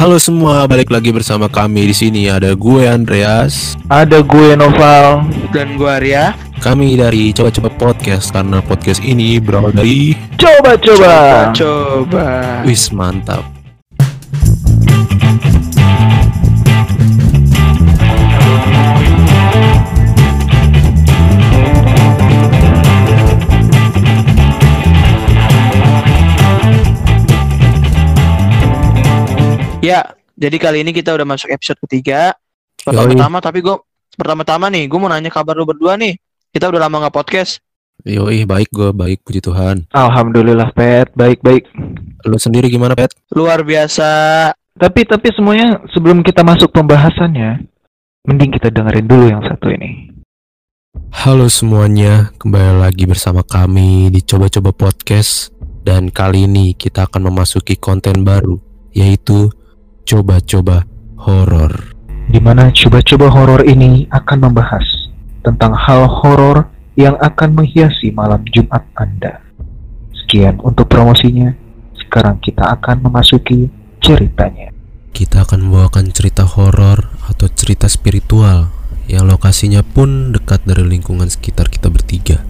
Halo semua, balik lagi bersama kami di sini ada gue Andreas, Ada gue Noval. dan gua Arya. kami dari coba-coba podcast karena podcast ini berawal dari Coba-coba. Coba. wis mantap. Ya, jadi kali ini kita udah masuk episode ketiga. Pertama-tama tapi gua pertama-tama nih, gua mau nanya kabar lu berdua nih. Kita udah lama nggak podcast. Yoi, baik gue, baik puji Tuhan. Alhamdulillah Pet, baik-baik. Lu sendiri gimana, Pet? Luar biasa. Tapi tapi semuanya sebelum kita masuk pembahasannya, mending kita dengerin dulu yang satu ini. Halo semuanya, kembali lagi bersama kami di Coba-Coba Podcast Dan kali ini kita akan memasuki konten baru Yaitu Coba-Coba Horor Di mana coba-coba horor ini akan membahas tentang hal horor yang akan menghiasi malam Jumat Anda. Sekian untuk promosinya. Sekarang kita akan memasuki ceritanya. Kita akan membawakan cerita horor atau cerita spiritual Yang lokasinya pun dekat dari lingkungan sekitar kita bertiga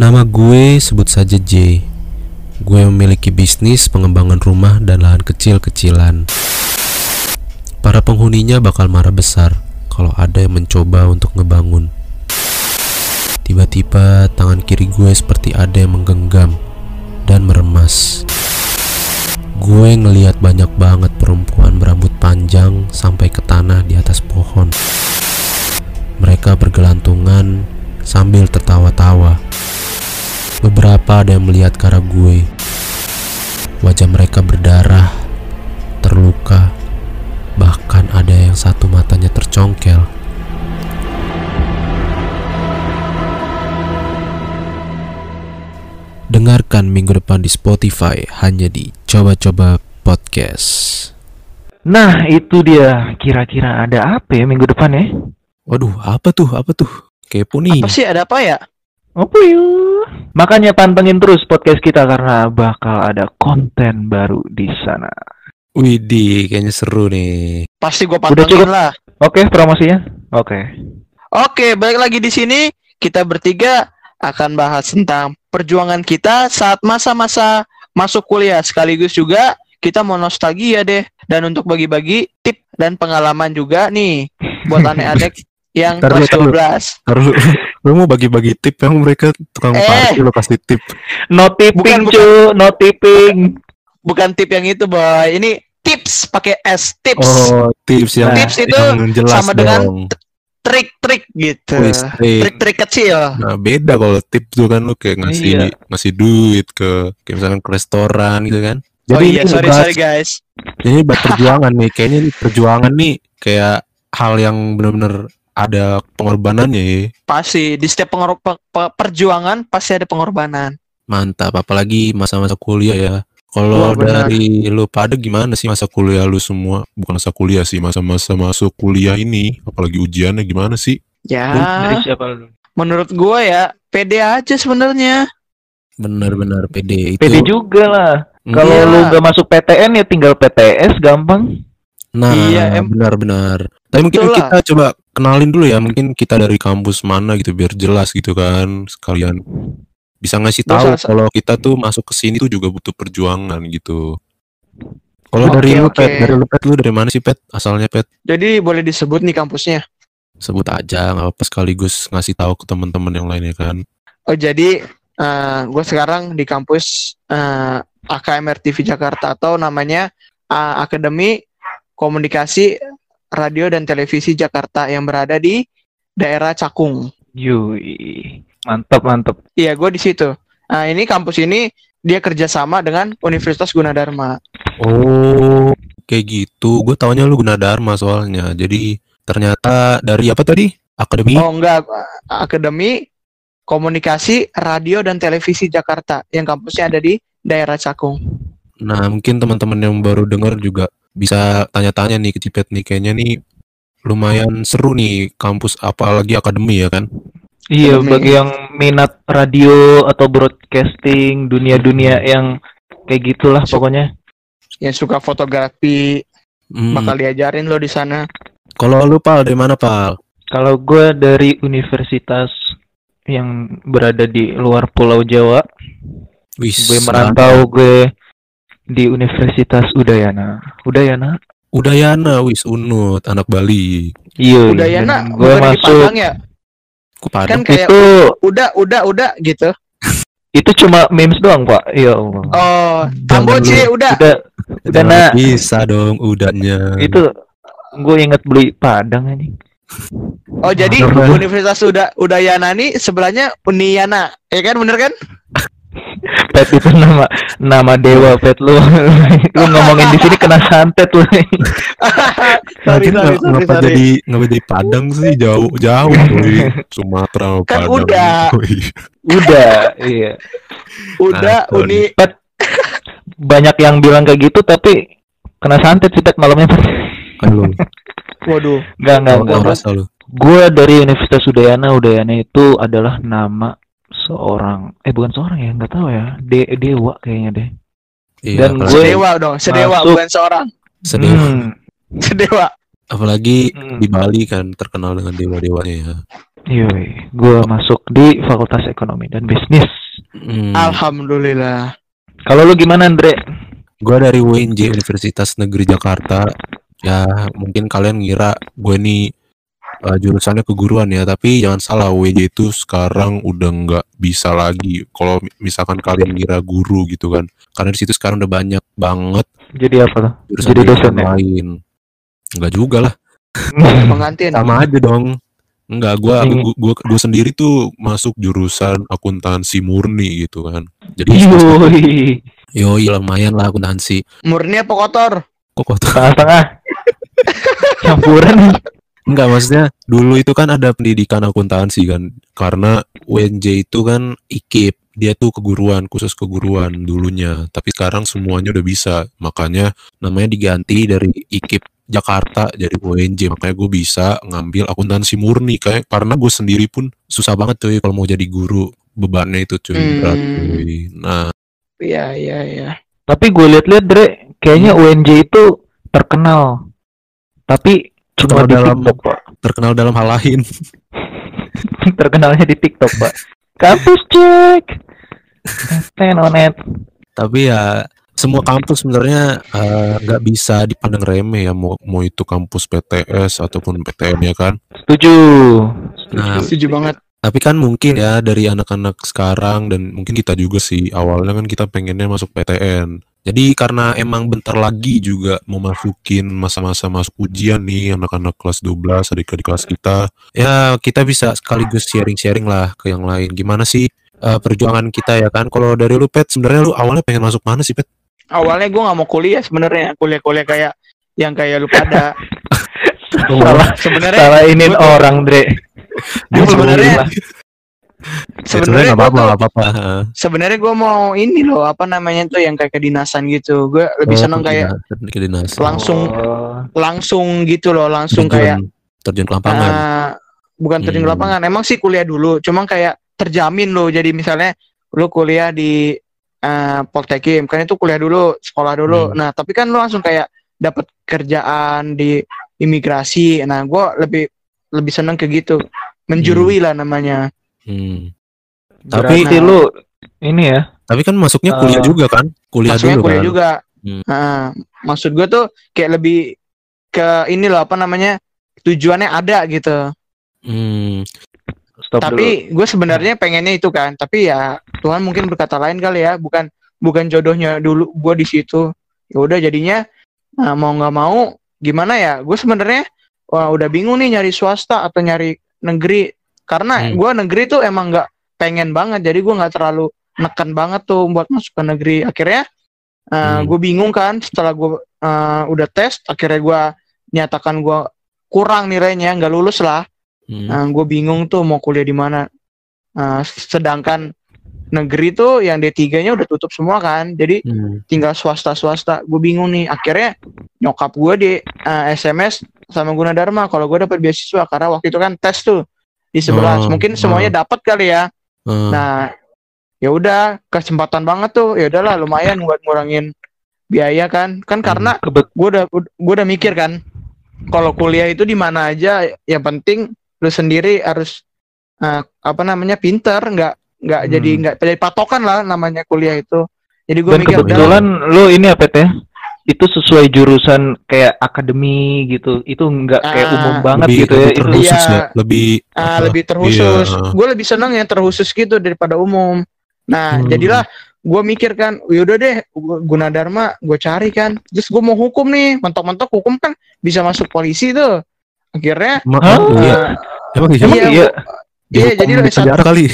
Nama gue sebut saja J Gue memiliki bisnis pengembangan rumah dan lahan kecil-kecilan Para penghuninya bakal marah besar kalau ada yang mencoba untuk ngebangun. Tiba-tiba tangan kiri gue seperti ada yang menggenggam dan meremas. Gue ngeliat banyak banget perempuan berambut panjang sampai ke tanah di atas pohon. Mereka bergelantungan sambil tertawa-tawa. Beberapa ada yang melihat ke arah gue. Wajah mereka berdarah, terluka, bahkan ada yang satu matanya tercongkel. Dengarkan minggu depan di Spotify hanya di Coba-Coba Podcast. Nah, itu dia. Kira-kira ada apa ya minggu depan ya? Waduh, apa tuh? Apa tuh? Kepo nih. Apa sih ada apa ya? Apa ya? Makanya pantengin terus podcast kita karena bakal ada konten baru di sana. Widih, kayaknya seru nih. Pasti gua Udah pantengin cukup. lah. Oke, promosinya? Oke. Oke, balik lagi di sini. Kita bertiga akan bahas tentang perjuangan kita saat masa-masa masuk kuliah. Sekaligus juga kita mau nostalgia deh. Dan untuk bagi-bagi tip dan pengalaman juga nih buat anek-anek yang Ntar kelas ntar dulu. 12. Taruh, lu mau bagi-bagi tip yang mereka tukang Eh. parkir lu kasih tip. No tipping, Bukan, bukan. cu, no tipping. Bukan tip yang itu, boy. Ini tips pakai S, tips. Oh, tips yang, Tips itu yang jelas sama dengan dong. Trik-trik gitu. Trik-trik kecil. Nah, beda kalau tip tuh kan lu kayak ngasih Iya. ngasih duit ke kayak misalkan ke restoran gitu kan. oh iya, ini sorry bahas- sorry guys. Ini buat perjuangan nih. Kayaknya ini perjuangan nih kayak hal yang benar-benar ada pengorbanannya ya. Pasti di setiap pengor- pe- pe- perjuangan pasti ada pengorbanan. Mantap, apalagi masa-masa kuliah ya. Kalau benar. dari lu pada gimana sih masa kuliah lu semua? Bukan masa kuliah sih, masa-masa masuk kuliah ini, apalagi ujiannya gimana sih? Ya, Dari siapa lu? menurut gua ya pede aja sebenarnya. Benar-benar PD itu. PD juga lah. Kalau Iya. lu gak masuk PTN ya tinggal PTS gampang. Nah, Iya, em- benar-benar. Tapi mungkin Betul lah. kita coba kenalin dulu ya, mungkin kita dari kampus mana gitu biar jelas gitu kan, sekalian bisa ngasih tahu kalau kita tuh masuk ke sini tuh juga butuh perjuangan gitu. Kalau dari lu. Pet, dari lu Pet, lu dari mana sih Pet? Asalnya Pet? Jadi boleh disebut nih kampusnya. Sebut aja, nggak apa-apa sekaligus ngasih tahu ke teman-teman yang lainnya kan. Oh jadi gue sekarang di kampus eh, AKMR TV Jakarta atau namanya eh, Akademi Komunikasi Radio dan Televisi Jakarta yang berada di daerah Cakung. Yui. Mantap, mantap. Iya, gue di situ. Nah, ini kampus ini dia kerjasama dengan Universitas Gunadarma. Oh, kayak gitu. Gue taunya lu Gunadarma soalnya. Jadi ternyata dari apa tadi? Akademi? Oh enggak, Akademi Komunikasi Radio dan Televisi Jakarta yang kampusnya ada di daerah Cakung. Nah, mungkin teman-teman yang baru dengar juga bisa tanya-tanya nih ke Cipet nih. Kayaknya nih lumayan seru nih kampus apalagi akademi ya kan. Iya, Akademi. bagi yang minat radio atau broadcasting, dunia-dunia yang kayak gitulah pokoknya. yang suka fotografi Hmm. bakal diajarin lo di sana. Kalau lu pal dari mana pal? Kalau gue dari universitas yang berada di luar Pulau Jawa, Wis. gue merantau gue di Universitas Udayana. Udayana? Udayana wis unut anak Bali. Iya. Udayana bukan gue di masuk Padang ya? Ku Padang. Kan kayak itu udah udah udah gitu. itu cuma memes doang pak. Ya Allah. Oh, Kamboja udah. Udah, udah nak. Bisa dong udahnya. Itu gue inget beli Padang ini. Oh, jadi Aduh. Universitas udah Udayana nih sebelahnya Uniana. Ya kan bener kan? Pet itu nama nama dewa pet lu. lu ngomongin di sini kena santet lu. sorry, sorry, nggak- sorry, ngapa sorry. jadi ngapa jadi Padang sih jauh jauh cuy. Sumatera sama Kan Padang. udah. udah, iya. Udah Ah, sorry. Uni Banyak yang bilang kayak gitu tapi kena santet sih pet malamnya. Pet. Aduh, Waduh. Enggak, enggak, nggak enggak. ngerasa lu. Gue dari Universitas Udayana. Udayana itu adalah nama seorang eh bukan seorang ya, nggak tahu ya. De dewa kayaknya deh. Iya, Dan gue- Sedewa dong, sedewa Masuk. bukan seorang. sedih. Hmm. Sedewa. Apalagi Hmm. di Bali kan terkenal dengan dewa-dewanya ya. Yoi, gue masuk di Fakultas Ekonomi dan Bisnis. Hmm. Alhamdulillah. Kalau lu gimana, Andre? Gue dari UNJ Universitas Negeri Jakarta. Ya mungkin kalian ngira gue nih uh, jurusannya keguruan ya, tapi jangan salah UNJ itu sekarang udah nggak bisa lagi. Kalau mi- misalkan kalian ngira guru gitu kan, karena di situ sekarang udah banyak banget Jadi apa tuh? jurusan Jadi dosen ya? lain. Enggak juga lah, Pengantin. sama aja dong. Enggak, gua gua, gua, gua sendiri tuh masuk jurusan akuntansi murni gitu kan. Jadi Yoi, yoi lumayan lah akuntansi. Murni apa kotor? Kok kotor? tengah-tengah. Campuran. Enggak, maksudnya dulu itu kan ada pendidikan akuntansi kan. Karena UNJ itu kan IKIP, dia tuh keguruan, khusus keguruan dulunya. Tapi sekarang semuanya udah bisa. Makanya namanya diganti dari IKIP Jakarta jadi UNJ. Makanya gue bisa ngambil akuntansi murni kayak karena gue sendiri pun susah banget cuy kalau mau jadi guru. Bebannya itu cuy, Hmm. berat cuy. Nah, Iya, iya, iya. Tapi gue liat-liat, Dre, kayaknya UNJ itu terkenal. Tapi cuma Terkenal di dalam- TikTok, Pak. terkenal dalam hal lain. Terkenalnya di TikTok, Pak. Kampus cek. Tenonet. Tapi ya semua kampus sebenarnya eh, nggak bisa dipandang remeh ya mau mau itu kampus PTS ataupun PTN ya kan. Setuju. Nah, Setuju banget. tapi kan mungkin ya dari anak-anak sekarang dan mungkin kita juga sih awalnya kan kita pengennya masuk PTN. Jadi karena emang bentar lagi juga mau masukin masa-masa masuk ujian nih anak-anak kelas 12 adik-adik kelas kita. Ya kita bisa sekaligus sharing-sharing lah ke yang lain. Gimana sih eh, perjuangan kita ya kan? Kalau dari lu Pet sebenarnya lu awalnya pengen masuk mana sih Pet? Awalnya gue nggak mau kuliah sebenarnya, kuliah-kuliah kayak yang kayak lu pada. Salah, sebenarnya salah tuh- orang, Dre. Gua sebenarnya Ya, sebenarnya nggak apa-apa, nggak apa-apa. Sebenarnya gue mau ini loh apa namanya tuh yang kayak kedinasan gitu. Gue lebih Oh, seneng kayak kedinasan, kedinasan. langsung Oh. langsung gitu loh, langsung terjun, kayak terjun ke lapangan. eh, bukan terjun ke Hmm. lapangan. Emang sih kuliah dulu, cuma kayak terjamin loh. Jadi misalnya lu kuliah di eh, Poltekim, kan itu kuliah dulu, sekolah dulu. Hmm. Nah, tapi kan lu langsung kayak dapat kerjaan di imigrasi. Nah, gue lebih lebih seneng ke gitu, menjurui lah namanya. Hmm. Tapi Berarti- lu ini ya. Tapi kan masuknya kuliah Eh, juga kan? Kuliah dulu kuliah kan? juga. Hmm. Nah, maksud gue tuh kayak lebih ke ini loh apa namanya tujuannya ada gitu. Hmm. Stop dulu. tapi gue sebenarnya pengennya itu kan. Tapi ya Tuhan mungkin berkata lain kali ya. Bukan bukan jodohnya dulu gue di situ. Ya udah jadinya nah, mau nggak mau gimana ya? Gue sebenarnya wah, udah bingung nih nyari swasta atau nyari negeri. Karena Hmm. gue negeri tuh emang nggak pengen banget. Jadi gue nggak terlalu neken banget tuh buat masuk ke negeri. Akhirnya Hmm. gue bingung kan setelah gue uh, udah tes. Akhirnya gue nyatakan gue kurang nilainya nggak lulus lah. Hmm. gue bingung tuh mau kuliah di mana. Nah, sedangkan negeri tuh yang D3-nya udah tutup semua kan. Jadi Hmm. tinggal swasta-swasta. Gue bingung nih. Akhirnya nyokap gue di eh, SMS sama Gunadarma kalau gue dapat beasiswa karena waktu itu kan tes tuh di sebelah. Oh, Mungkin semuanya dapat kali ya. Eh, Nah, ya udah kesempatan banget tuh. Ya udahlah lumayan buat ngurangin biaya kan kan karena Kebet gue udah gue udah mikir kan kalau kuliah itu di mana aja yang penting lu sendiri harus eh, apa namanya pinter nggak nggak Hmm. jadi nggak jadi patokan lah namanya kuliah itu jadi gue mikir kebetulan lu ini apa teh? Itu sesuai jurusan kayak akademi gitu. Itu enggak kayak Ah. umum banget lebih, gitu ya. lebih Itu terkhusus Iya. ya lebih ah, apa, lebih terkhusus iya. gue lebih seneng yang terkhusus gitu daripada umum nah Hmm. jadilah gue mikir kan yaudah deh gua- Gunadarma gue cari kan terus gue mau hukum nih mentok-mentok hukum kan bisa masuk polisi tuh akhirnya Hah? emang iya emang iya, Emang iya, iya? iya, jadi lu di S1 penjara kali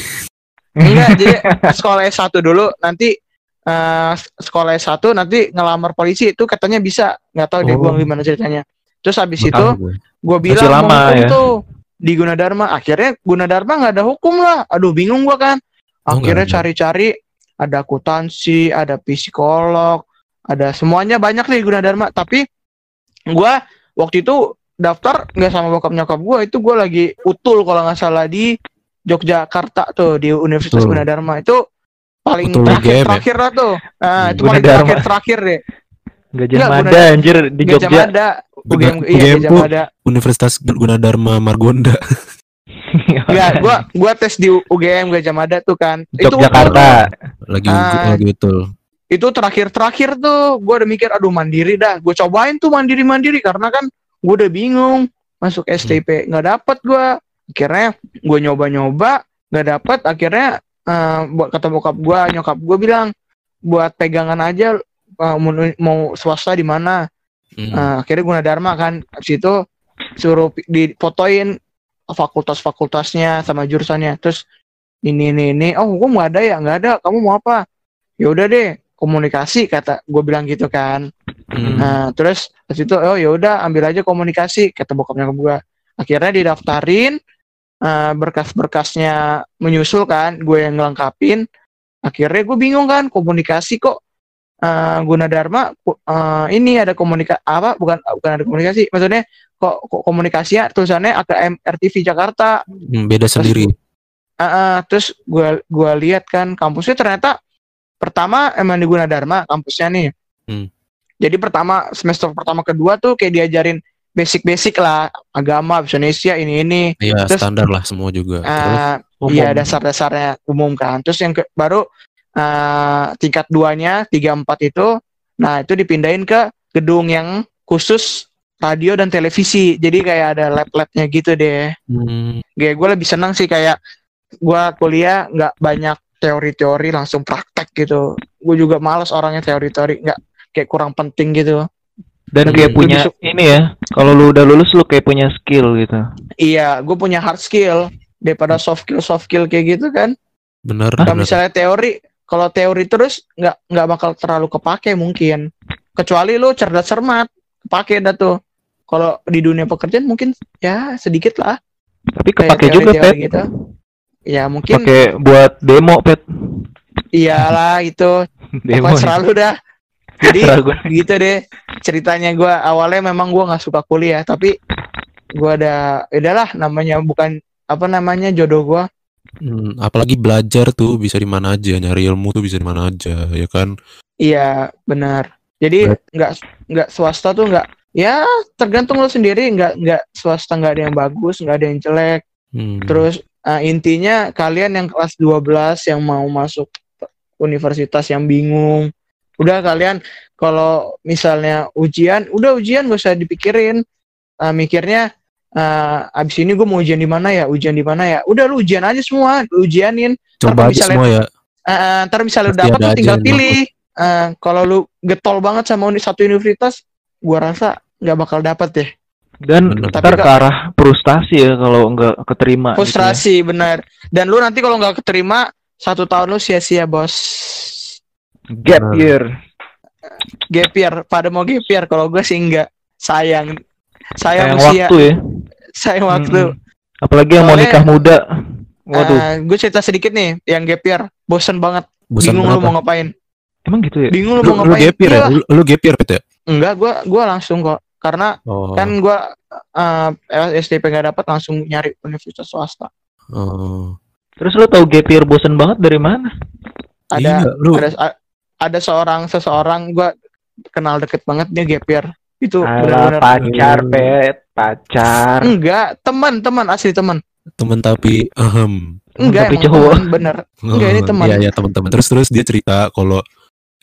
Enggak, jadi sekolah S1 dulu nanti eh, sekolah S1 nanti ngelamar polisi itu katanya bisa. nggak tahu deh gua Oh. gimana ceritanya. Terus habis Nggak itu gue. gua Masih bilang lama ya. tuh di Gunadarma. Akhirnya Gunadarma nggak ada hukum lah. Aduh bingung gua kan. Oh, Akhirnya cari-cari ada akuntansi, ada psikolog, ada semuanya banyak nih Gunadarma. Tapi gua waktu itu daftar nggak sama bokap nyokap gua itu gua lagi utul kalau nggak salah di Yogyakarta tuh di Universitas Betul. Gunadarma itu paling Utul terakhir UGM ya? terakhir lah tuh. Nah, Hmm. itu paling terakhir terakhir deh. Gajah Enggak, Mada Guna- anjir di Gajah Jogja. Mada. Guna- UGM iya Gajah Mada. Universitas Gunadarma Margonda Enggak, gua gua tes di UGM Gajah Mada tuh kan. Itu Yogyakarta. lagi Ah. lagi betul itu terakhir-terakhir tuh gue udah mikir aduh mandiri dah gue cobain tuh mandiri-mandiri karena kan gue udah bingung masuk STP nggak dapet gue akhirnya gue nyoba-nyoba nggak dapet akhirnya eh, buat kata bokap gue nyokap gue bilang buat pegangan aja eh, mau, mau swasta di mana? Hmm. Eh, akhirnya Gunadarma kan habis itu suruh difotoin fakultas-fakultasnya sama jurusannya. Terus ini ini ini. Oh gue nggak ada ya? Nggak ada. Kamu mau apa? Ya udah deh komunikasi kata gue bilang gitu kan. Hmm. nah terus habis itu oh ya udah ambil aja komunikasi kata bokapnya ke gue akhirnya didaftarin eh, berkas-berkasnya menyusul kan gue yang ngelengkapin akhirnya gue bingung kan komunikasi kok eh Gunadarma eh, ini ada komunikasi apa bukan bukan ada komunikasi maksudnya kok, kok komunikasinya tulisannya AKM RTV Jakarta Hmm, beda sendiri Ah, ah, terus gua gua lihat kan kampusnya ternyata pertama emang di Gunadarma kampusnya nih. Hmm. Jadi pertama semester pertama kedua tuh kayak diajarin basic-basic lah agama Indonesia ini ini. Iya Terus- standar lah semua juga Terus, Ah, Umum. iya dasar-dasarnya umum kan. Terus yang ke, baru ah, tingkat duanya tiga empat itu, nah itu dipindahin ke gedung yang khusus radio dan televisi. Jadi kayak ada lab-labnya gitu deh. hmm, Kayak gue lebih senang sih kayak gue kuliah nggak banyak teori-teori langsung praktek gitu. Gue juga males orangnya teori-teori nggak kayak kurang penting gitu. Dan Hmm. kayak punya su- ini ya. Kalau lu udah lulus lu kayak punya skill gitu. Iya, gue punya hard skill daripada soft skill soft skill kayak gitu kan. bener Kalau misalnya teori, kalau teori terus nggak nggak bakal terlalu kepake mungkin. Kecuali lu cerdas cermat, kepake dah tuh. Kalau di dunia pekerjaan mungkin ya sedikit lah. Tapi kepake juga, teori-teori Pet. gitu. Ya mungkin Pakai buat demo, Pet. iyalah itu. Demo. Pokoknya selalu dah. Jadi gitu deh. Ceritanya gua awalnya memang gua nggak suka kuliah tapi gua ada ya udahlah namanya bukan apa namanya jodoh gua. Hmm, apalagi belajar tuh bisa di mana aja nyari ilmu tuh bisa di mana aja ya kan? Iya benar. Jadi nggak nggak swasta tuh nggak ya tergantung lo sendiri nggak nggak swasta nggak ada yang bagus nggak ada yang jelek. Hmm, terus eh, intinya kalian yang kelas 12 yang mau masuk universitas yang bingung udah kalian kalau misalnya ujian udah ujian gak usah dipikirin. Eh, mikirnya eh, abis ini gue mau ujian di mana ya ujian di mana ya. Udah lu ujian aja semua lu ujianin. Coba aja misalnya- semua ya. Eh, ntar misalnya lu dapat lu tinggal pilih. Eh, kalau lu getol banget sama uni satu universitas gua rasa nggak bakal dapet deh. Dan Bener. ntar Tapi ke arah frustasi ya kalau nggak keterima. gitu ya. frustrasi benar dan lu nanti kalau nggak keterima satu tahun lu sia-sia bos Gap Bener. year. gap year pada mau gap year kalau gue sih enggak sayang sayang Sayang usia waktu ya. sayang waktu Mm-mm. Apalagi yang mau Soalnya- nikah muda. Waduh, gue cerita sedikit nih yang gap year bosen banget bosan bingung lu berapa mau ngapain emang gitu ya? bingung lu, lu, mau lu ngapain gapir ya Iya. lu, lu gapir Pet, ya enggak gue gua langsung kok karena oh, kan gue uh, STP nggak dapat langsung nyari universitas swasta oh. Terus lu tahu gap year bosen banget dari mana? ada Iya, lu ada ada seorang seseorang gua kenal deket banget dia year. Itu Alah, benar-benar pacar, pet, pacar. enggak teman teman asli teman temen tapi ahem enggak Tapi cowok. teman, bener Enggak, ini Oh, teman. iya iya teman-teman terus terus dia cerita kalau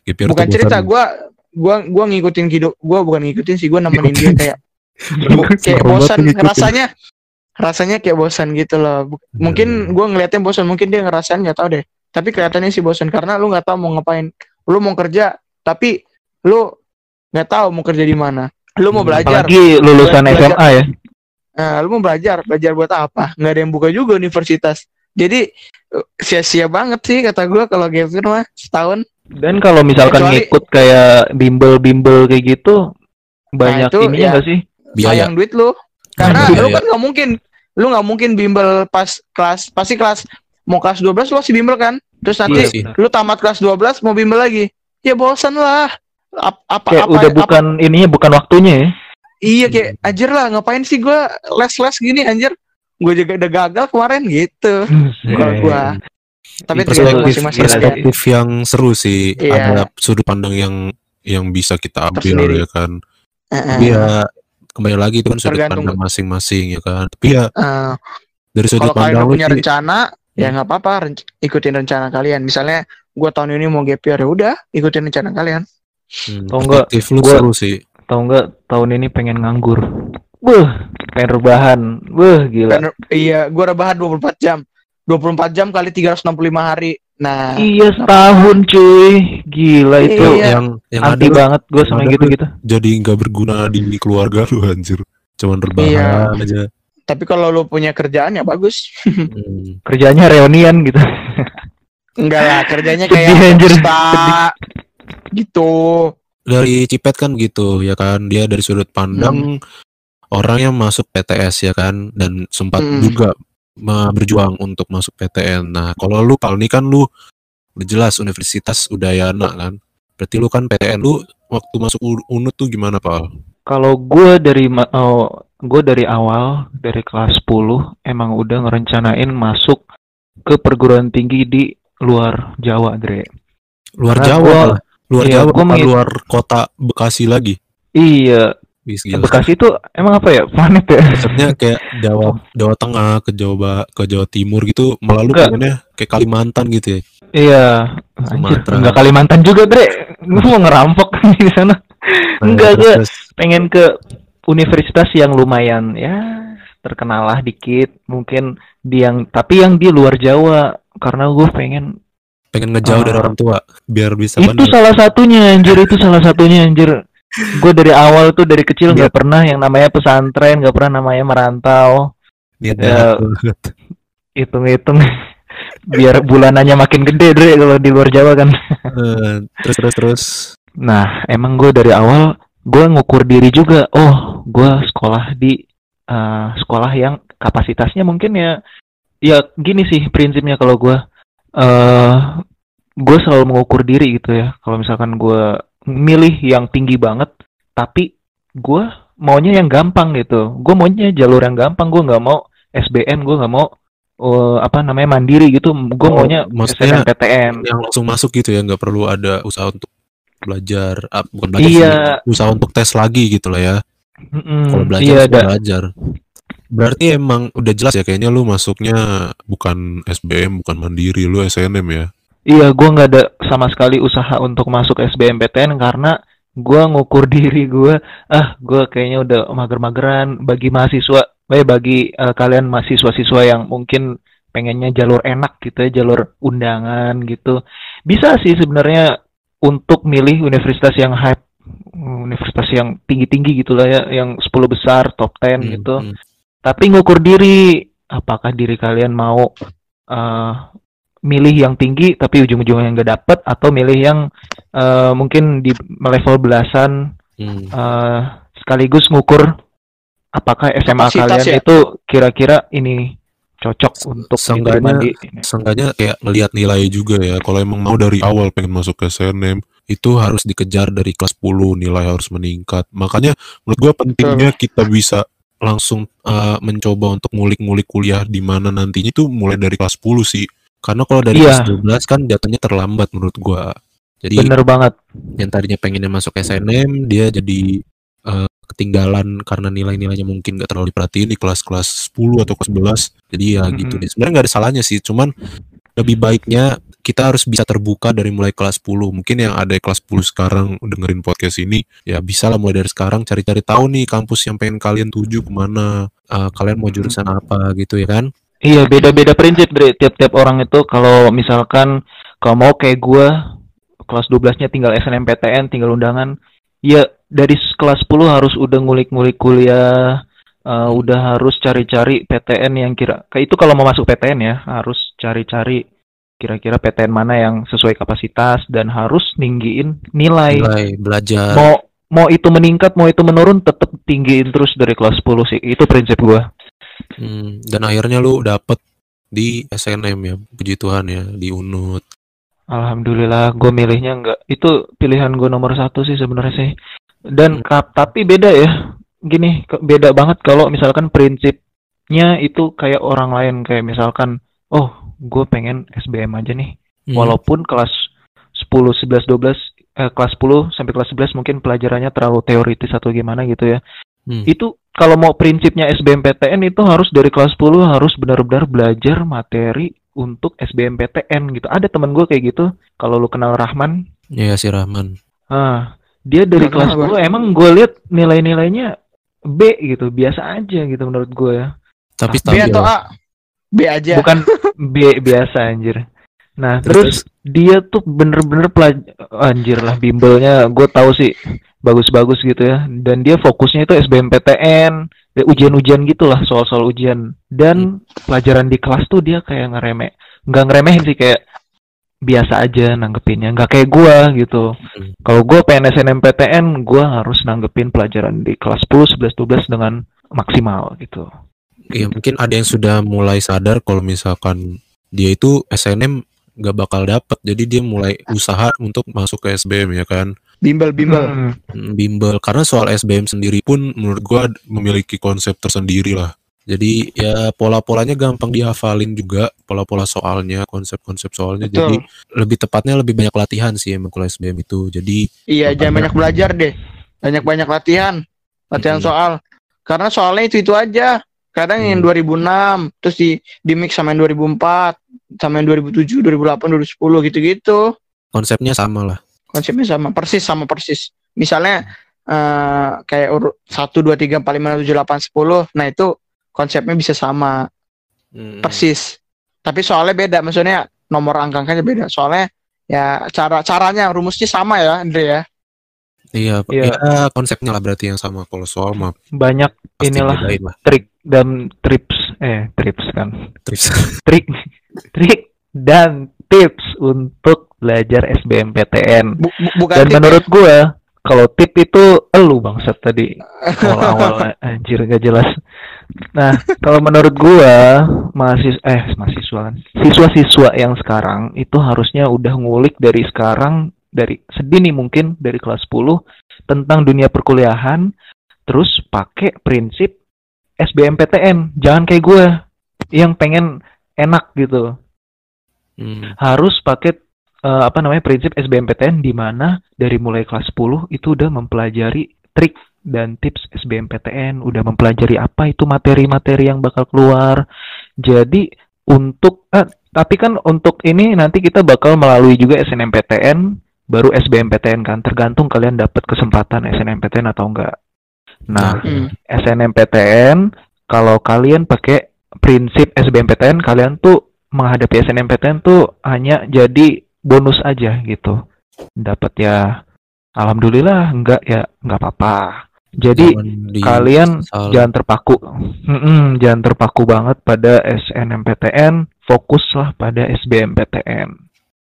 year bukan cerita gua gua gua ngikutin hidup gua bukan ngikutin sih gua nemenin dia kayak kayak bosan rasanya rasanya kayak bosan gitu loh Bu- Hmm. mungkin gua ngeliatnya bosan mungkin dia ngerasain nggak tahu deh tapi kelihatannya sih bosan karena lu nggak tahu mau ngapain lu mau kerja tapi lu nggak tahu mau kerja di mana lu mau Hmm, belajar Apalagi lulusan Belajar. SMA ya. nah, lu mau belajar belajar buat apa nggak ada yang buka juga universitas jadi sia-sia banget sih kata gua kalau year mah setahun Dan kalau misalkan Kecuali- ngikut kayak bimbel-bimbel kayak gitu, banyak itu ininya ya. nggak sih? biaya sayang duit lu karena Biaya. lu kan nggak mungkin lu nggak mungkin bimbel pas kelas pasti kelas mau kelas 12 lu masih bimbel kan terus nanti Iya lu tamat kelas 12 mau bimbel lagi. Ya bosan lah. Ap- apa Kayak apa udah apa- bukan ininya bukan waktunya ya. iya kayak anjir lah ngapain sih gua les-les gini anjir? Gue juga udah gagal kemarin gitu. Kalau gua. Tapi perspektif masing-masing kan. perspektif yang seru sih. Iya. ada sudut pandang yang yang bisa kita ambil Tersendiri. ya kan. Eh, tapi ya kembali lagi itu kan sudut Tergantung. pandang masing-masing ya kan. Tapi ya eh, dari sudut kalau pandang punya sih, rencana ya nggak apa-apa renc- ikutin rencana kalian misalnya gua tahun ini mau gap year ya udah ikutin rencana kalian hmm, Tau nggak, lu gua- seru sih Tahu nggak tahun ini pengen nganggur. Beuh, pengen rebahan. Beuh, gila. Dan, iya, gua rebahan 24 jam. 24 jam kali 365 hari. Nah, Iya setahun cuy, gila itu. Iya. yang yang ada Anti lu banget gue sama ada gitu-gitu. jadi nggak berguna di keluarga lu anjir cuman rebahan Iya. aja tapi kalau lu punya kerjaan ya bagus. Hmm. Kerjanya reunian gitu. Enggak lah, kerjanya kayak pesta gitu. dari Cipet kan gitu ya kan dia dari sudut pandang orang yang masuk PTS ya kan dan sempat Hmm. juga berjuang untuk masuk PTN. Nah, kalau lu Pal ini kan lu udah jelas Universitas Udayana kan. Berarti lu kan PTN lu waktu masuk U- UNUD tuh gimana, Pal? Kalau gue dari oh, gue dari awal dari kelas 10 emang udah ngerencanain masuk ke perguruan tinggi di luar Jawa, Dre. Luar Karena Jawa, gua- luar iya, Jawa gua luar kota Bekasi lagi. Iya, gila. Bekasi itu emang apa ya? Planet ya? Maksudnya kayak Jawa Jawa Tengah ke Jawa ke Jawa Timur gitu, Enggak. pengennya kayak Kalimantan gitu ya. Iya, anjir, Sumatera. enggak Kalimantan juga, Dre. Gue mau ngerampok di sana. Enggak, Terus- gue pengen ke universitas yang lumayan ya terkenal lah dikit, mungkin di yang tapi yang di luar Jawa karena gue pengen pengen ngejauh dari Ah. orang tua biar bisa itu bener. salah satunya anjir itu salah satunya anjir gue dari awal tuh dari kecil Iya. nggak pernah yang namanya pesantren nggak pernah namanya merantau Niat Ya. banget. hitung-hitung biar bulanannya makin gede deh kalau di luar Jawa kan Eh, terus terus terus nah emang gue dari awal gue ngukur diri juga oh gue sekolah di eh, sekolah yang kapasitasnya mungkin ya ya gini sih prinsipnya kalau gue eh gue selalu mengukur diri gitu ya. Kalau misalkan gue milih yang tinggi banget tapi gue maunya yang gampang gitu. Gue maunya jalur yang gampang gue nggak mau SBM gue nggak mau eh, apa namanya mandiri gitu. Gue Oh, maunya maksudnya yang langsung masuk gitu ya nggak perlu ada usaha untuk belajar ah, bukan belajar Iya. sih, usaha untuk tes lagi gitu lah ya Mm-mm, kalau belajar iya ada belajar berarti emang udah jelas ya kayaknya lu masuknya bukan SBM bukan mandiri lu SNM ya Iya, gua nggak ada sama sekali usaha untuk masuk SBMPTN karena gua ngukur diri gua, ah, gua kayaknya udah mager-mageran bagi mahasiswa, eh, bagi eh, kalian mahasiswa-siswa yang mungkin pengennya jalur enak gitu ya, jalur undangan gitu. Bisa sih sebenarnya untuk milih universitas yang hype, universitas yang tinggi-tinggi gitu lah ya, yang 10 besar, top 10 Hmm, gitu hmm. tapi ngukur diri apakah diri kalian mau eh, milih yang tinggi tapi ujung-ujungnya nggak dapet atau milih yang eh, mungkin di level belasan Hmm. eh, sekaligus ngukur apakah SMA Kapasitas kalian ya? itu kira-kira ini cocok untuk Seenggaknya- di Seenggaknya kayak ngelihat nilai juga ya. Kalau emang mau dari awal pengen masuk ke SNM, itu harus dikejar dari kelas 10, nilai harus meningkat. Makanya menurut gua pentingnya kita bisa langsung uh, mencoba untuk ngulik-ngulik kuliah di mana nantinya itu mulai dari kelas 10 sih. Karena kalau dari Iya. kelas 12 kan jatuhnya terlambat menurut gua. Jadi Bener banget. yang tadinya pengennya masuk SNM dia jadi eh, ketinggalan karena nilai-nilainya mungkin gak terlalu diperhatiin di kelas-kelas 10 atau kelas 11 jadi ya gitu Mm-mm. deh. Sebenarnya nggak ada salahnya sih cuman lebih baiknya kita harus bisa terbuka dari mulai kelas 10 mungkin yang ada di kelas 10 sekarang dengerin podcast ini ya bisa lah mulai dari sekarang cari-cari tahu nih kampus yang pengen kalian tuju ke mana Eh, kalian mau jurusan apa gitu ya kan? Iya beda-beda prinsip Bre. Tiap-tiap orang itu kalau misalkan kalau mau kayak gua kelas 12-nya tinggal SNMPTN, tinggal undangan, ya dari kelas 10 harus udah ngulik-ngulik kuliah, eh, udah harus cari-cari PTN yang kira kayak itu kalau mau masuk PTN ya, harus cari-cari kira-kira PTN mana yang sesuai kapasitas dan harus ninggiin nilai. mulai belajar Mau mau itu meningkat, mau itu menurun tetap tinggiin terus dari kelas 10 sih. Itu prinsip gua. Hmm, dan akhirnya lu dapet di SNM ya puji Tuhan ya di UNUD Alhamdulillah, gue milihnya enggak. Itu pilihan gue nomor satu sih sebenarnya sih. Dan Hmm. tapi beda ya. Gini, beda banget kalau misalkan prinsipnya itu kayak orang lain. Kayak misalkan, oh, gue pengen SBM aja nih. Hmm. Walaupun kelas 10, 11, 12, eh, kelas 10 sampai kelas 11 mungkin pelajarannya terlalu teoritis atau gimana gitu ya. Hmm. Itu kalau mau prinsipnya SBMPTN itu harus dari kelas 10 harus benar-benar belajar materi untuk SBMPTN gitu. Ada temen gue kayak gitu. Kalau lu kenal Rahman, ya si Rahman ah, dia dari Nggak kelas 10 emang gue lihat nilai-nilainya B gitu, biasa aja gitu menurut gue ya. tapi B atau A? B aja. Bukan B biasa anjir. Nah, Terus- terus, dia tuh bener-bener pelaj anjir lah bimbelnya gue tahu sih bagus-bagus gitu ya. Dan dia fokusnya itu SBMPTN, ya, ujian-ujian gitulah soal-soal ujian. Dan pelajaran di kelas tuh dia kayak ngeremeh, nggak ngeremehin sih kayak biasa aja nanggepinnya, nggak kayak gua gitu. Hmm. Kalau gua PNS NMPTN, gua harus nanggepin pelajaran di kelas 10, 11, 12 dengan maksimal gitu. ya mungkin ada yang sudah mulai sadar kalau misalkan dia itu SNM gak bakal dapet jadi dia mulai usaha untuk masuk ke SBM ya kan Bimbel bimbel. Hmm. Hmm, bimbel karena soal SBM sendiri pun menurut gua memiliki konsep tersendiri lah jadi ya pola-polanya gampang dihafalin juga pola-pola soalnya konsep-konsep soalnya jadi Betul. lebih tepatnya lebih banyak latihan sih emang kalau SBM itu jadi Iya, jangan banyak belajar deh. Banyak-banyak latihan. Latihan Mm-mm. soal. Karena soalnya itu-itu aja. Kadang yang Hmm. 2006, terus di di mix sama yang 2004, sama yang 2007, 2008, 2010 gitu-gitu. konsepnya sama lah Konsepnya sama, persis sama persis. Misalnya eh kayak urut 1 2 3 4 5 6 7 8 10. Nah, itu konsepnya bisa sama, Hmm. persis. Tapi soalnya beda, maksudnya nomor angka-angkanya beda. Soalnya ya cara caranya rumusnya sama ya, Andre ya. iya Iya. ya konsepnya lah berarti yang sama kalau soal mah Banyak pasti inilah trik dan trips eh trips kan Trips. trik trik dan tips untuk belajar SBMPTN bu- bukan dan tip ya. menurut gua kalau tip itu elu bangsat tadi awal-awal anjir gak jelas nah kalau menurut gua mahasiswa eh mahasiswa kan siswa-siswa yang sekarang itu harusnya udah ngulik dari sekarang dari sedini mungkin dari kelas 10 tentang dunia perkuliahan terus pakai prinsip SBMPTN jangan kayak gue yang pengen enak gitu Hmm. harus pakai eh, apa namanya prinsip SBMPTN di mana dari mulai kelas 10 itu udah mempelajari trik dan tips SBMPTN udah mempelajari apa itu materi-materi yang bakal keluar. Jadi untuk eh, tapi kan untuk ini nanti kita bakal melalui juga SNMPTN baru SBMPTN kan. Tergantung kalian dapat kesempatan SNMPTN atau enggak. Nah Hmm. SNMPTN kalau kalian pakai prinsip SBMPTN kalian tuh menghadapi SNMPTN tuh hanya jadi bonus aja gitu. Dapat ya alhamdulillah enggak ya enggak apa-apa jadi Jangan kalian jangan terpaku. Mm-mm, jangan terpaku banget pada SNMPTN fokuslah pada SBMPTN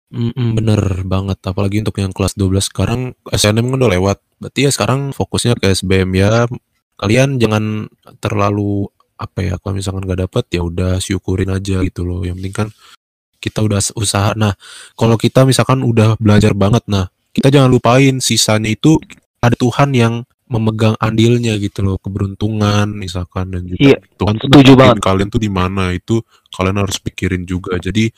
Mm-mm, bener banget apalagi untuk yang kelas 12 sekarang SNM kan udah lewat. Berarti ya sekarang fokusnya ke SBM ya. Kalian jangan terlalu apa ya kalau misalkan nggak dapet ya udah syukurin aja gitu loh. Yang penting kan kita udah usaha. Nah kalau kita misalkan udah belajar banget nah kita jangan lupain sisanya itu ada Tuhan yang memegang andilnya gitu loh keberuntungan misalkan dan juga Iya, Tuhan tuh setuju banget. kalian tuh di mana itu kalian harus pikirin juga jadi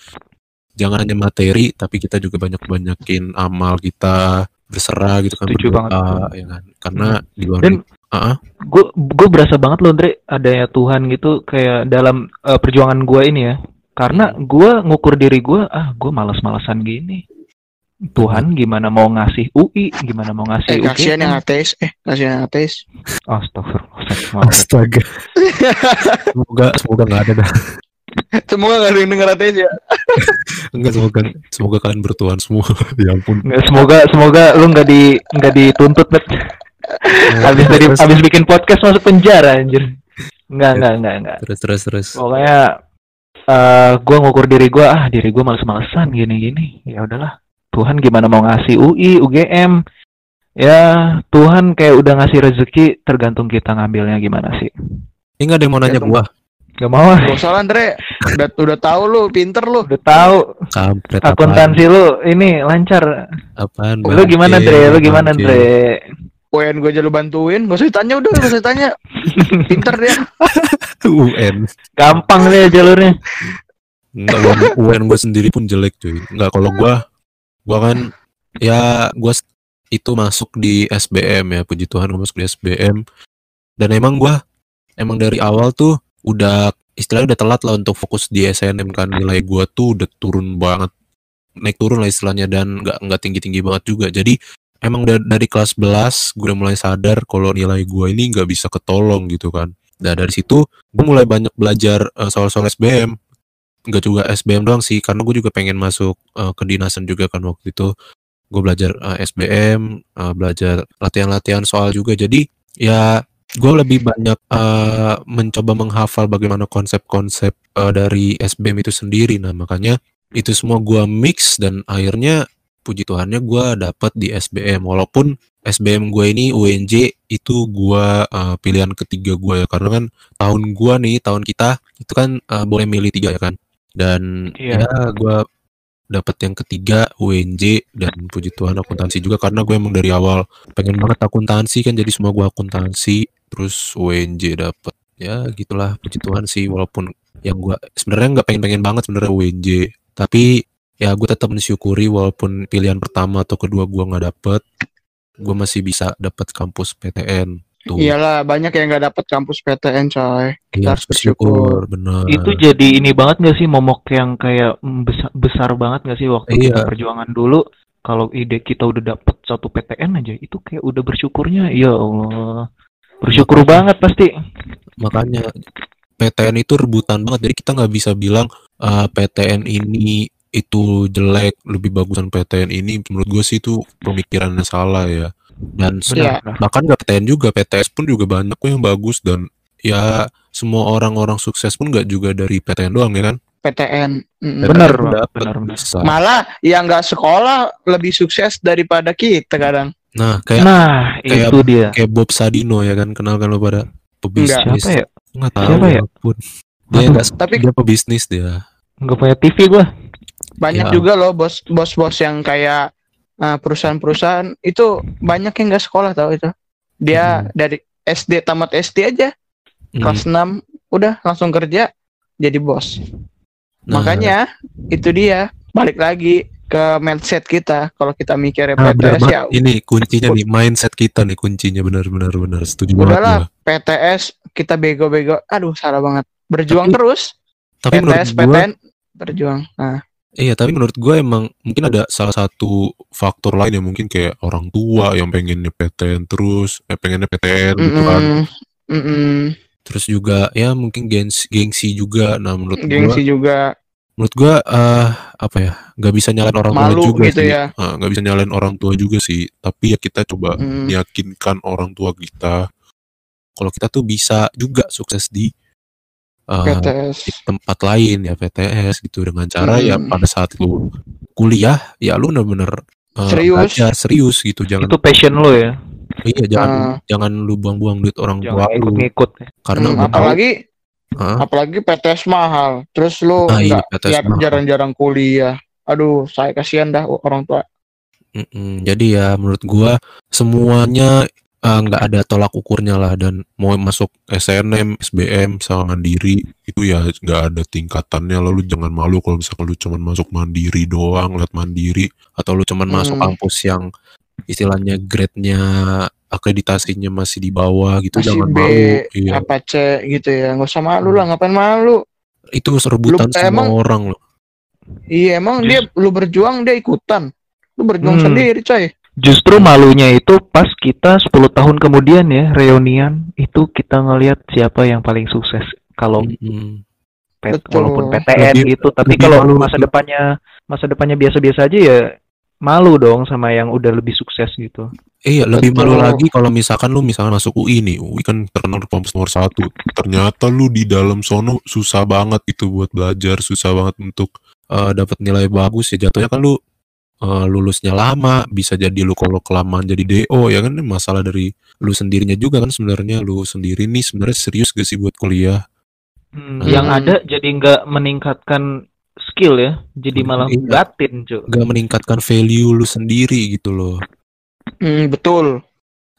jangan hanya materi tapi kita juga banyak banyakin amal kita berserah gitu kan Setuju berdoa, banget. ya kan karena di luar Dan ah. gue gue berasa banget loh Andre adanya Tuhan gitu kayak dalam eh, perjuangan gue ini ya karena gue ngukur diri gue ah gue malas-malasan gini Tuhan gimana mau ngasih UI gimana mau ngasih Eh kasihan UGM? yang ateis. Eh kasihan yang ateis. Astagfirullah astaga. Semoga semoga nggak ada dah. Semoga gak ada yang denger ateis ya. enggak semoga semoga kalian bertuhan semua. Ya ampun. Nggak, semoga semoga lu nggak di nggak dituntut bet. Habis dari habis bikin podcast masuk penjara anjir. Nggak nggak nggak nggak. Terus terus terus. Pokoknya eh gue ngukur diri gue ah diri gue males-malesan gini-gini. Ya udahlah Tuhan gimana mau ngasih UI UGM ya Tuhan kayak udah ngasih rezeki tergantung kita ngambilnya gimana sih ini nggak ada yang mau nanya gua Gak mau ah. Gak usah lah Andre. Udah, udah tahu lu, pinter lu. udah tahu kampret apaan akuntansi lu ini lancar apaan lu gimana bangke, Dre lu gimana bangke. Dre UN gue aja lu bantuin. Gak usah ditanya udah, gak usah ditanya. Pinter dia. UN gampang deh jalurnya Enggak, UN, UN gue sendiri pun jelek cuy. Enggak, kalau gua gua kan ya gua itu masuk di SBM ya, puji Tuhan gua masuk di SBM. Dan emang gua emang dari awal tuh udah istilahnya udah telat lah untuk fokus di SNM kan nilai gua tuh udah turun banget. Naik turun lah istilahnya dan nggak nggak tinggi-tinggi banget juga. Jadi emang da- dari kelas 11 gue udah mulai sadar kalau nilai gua ini nggak bisa ketolong gitu kan. Nah dari situ gue mulai banyak belajar eh, soal-soal SBM nggak juga SBM doang sih karena gue juga pengen masuk eh, kedinasan juga kan waktu itu. Gue belajar eh, SBM eh, belajar latihan-latihan soal juga. Jadi ya gue lebih banyak eh, mencoba menghafal bagaimana konsep-konsep eh, dari SBM itu sendiri. Nah makanya itu semua gue mix dan akhirnya puji Tuhannya gue dapet di SBM walaupun SBM gue ini UNJ itu gue eh, pilihan ketiga gue ya. Karena kan tahun gue nih tahun kita itu kan eh, boleh milih tiga ya kan dan Iya. ya gue dapet yang ketiga UNJ dan puji Tuhan akuntansi juga karena gue emang dari awal pengen banget akuntansi kan jadi semua gue akuntansi terus UNJ dapet ya gitulah puji Tuhan sih walaupun yang gue sebenarnya nggak pengen pengen banget sebenarnya UNJ tapi ya gue tetap mensyukuri walaupun pilihan pertama atau kedua gue nggak dapet gue masih bisa dapet kampus PTN tuh. Iyalah, banyak yang gak dapet kampus PTN coy. Iya, harus bersyukur. bener itu jadi ini banget gak sih momok yang kayak besar, besar banget gak sih waktu Iya. kita perjuangan dulu? Kalau ide kita udah dapet satu PTN aja itu kayak udah bersyukurnya. Ya Allah. Bersyukur Makanya. banget pasti. Makanya PTN itu rebutan banget. Jadi kita nggak bisa bilang "Ah, PTN ini itu jelek lebih bagusan PTN ini. Menurut gue sih itu pemikirannya salah ya dan Iya. bahkan nggak PTN juga PTS pun juga banyak kok yang bagus dan ya semua orang-orang sukses pun nggak juga dari PTN doang ya kan PTN. Bener, PTN Bener, bener. bisa. Malah yang gak sekolah lebih sukses daripada kita kadang. nah kayak nah kayak- itu dia kayak Bob Sadino ya kan kenal kan lo pada pebisnis Enggak. siapa ya nggak tahu Siapa ya? pun dia nggak Tapi dia pebisnis dia nggak punya TV gua banyak Iya. juga loh bos bos-bos yang kayak perusahaan-perusahaan itu banyak yang gak sekolah tau itu. Dia Hmm. dari SD tamat SD aja Hmm. kelas 6 udah langsung kerja jadi bos. Nah, Makanya itu dia balik lagi ke mindset kita kalau kita mikir Nah, PTS ya. Ini kuncinya nih mindset kita nih kuncinya benar-benar benar setuju banget udahlah. PTS kita bego-bego aduh salah banget berjuang Tapi- terus Tapi PTS gua, PTN berjuang nah iya tapi menurut gua emang mungkin ada salah satu faktor lain yang mungkin kayak orang tua yang pengennya PTN terus, eh, pengennya PTN gitu kan. mm-mm, mm-mm, Terus juga ya mungkin gengsi, gengsi juga. Nah menurut gua, gengsi juga menurut gua eh apa ya nggak bisa nyalain orang tua Malu juga gitu sih. ya. Ah, nggak bisa nyalain orang tua juga sih. Tapi ya kita coba Mm. meyakinkan orang tua kita kalau kita tuh bisa juga sukses di eh, PTS di tempat lain ya PTS gitu dengan cara ya Hmm. pada saat lu kuliah ya lu bener-bener eh, Serius. belajar serius gitu jangan itu passion lo ya iya jangan Ah. jangan lu buang-buang duit orang tua lu ikut-ngikut ya. karena Hmm, apalagi Hah? apalagi PTS mahal terus lu Ah, iya, ya, jarang-jarang kuliah aduh saya kasihan dah orang tua Mm-mm. jadi ya menurut gua semuanya eh, nggak ada tolak ukurnya lah dan mau masuk SNM, SBM sama mandiri itu ya nggak ada tingkatannya lalu jangan malu kalau misalkan lu cuman masuk mandiri doang lihat mandiri atau lu cuman masuk Hmm. kampus yang istilahnya grade-nya akreditasinya masih di bawah gitu Masih jangan B, malu iya apa C gitu ya. Nggak usah malu lah, ngapain malu? itu rebutan Lu- semua emang- orang loh Iya, emang dia lu berjuang dia ikutan. Lu berjuang Hmm. sendiri, coy. Justru malunya itu pas kita 10 tahun kemudian ya reunian itu kita ngelihat siapa yang paling sukses. Kalau. P- Betul. walaupun PTN Lebih- gitu, tapi lebih kalau malu masa depannya masa depannya biasa-biasa aja ya malu dong sama yang udah lebih sukses gitu. Iya, lebih Betul. malu lagi kalau misalkan lu misalkan masuk UI nih, UI kan terkenal kampus nomor satu. Ternyata lu di dalam sono susah banget itu buat belajar, susah banget untuk eh, dapat nilai bagus ya. Jatuhnya kan lu eh, lulusnya lama, bisa jadi lu kalau kelamaan jadi DO ya kan Ini masalah dari lu sendirinya juga kan sebenarnya lu sendiri nih sebenarnya serius gak sih buat kuliah? Hmm, Hmm. Yang ada jadi nggak meningkatkan skill ya, jadi malah Iya. batin cuy. Gak meningkatkan value lu sendiri gitu loh. Hmm, betul.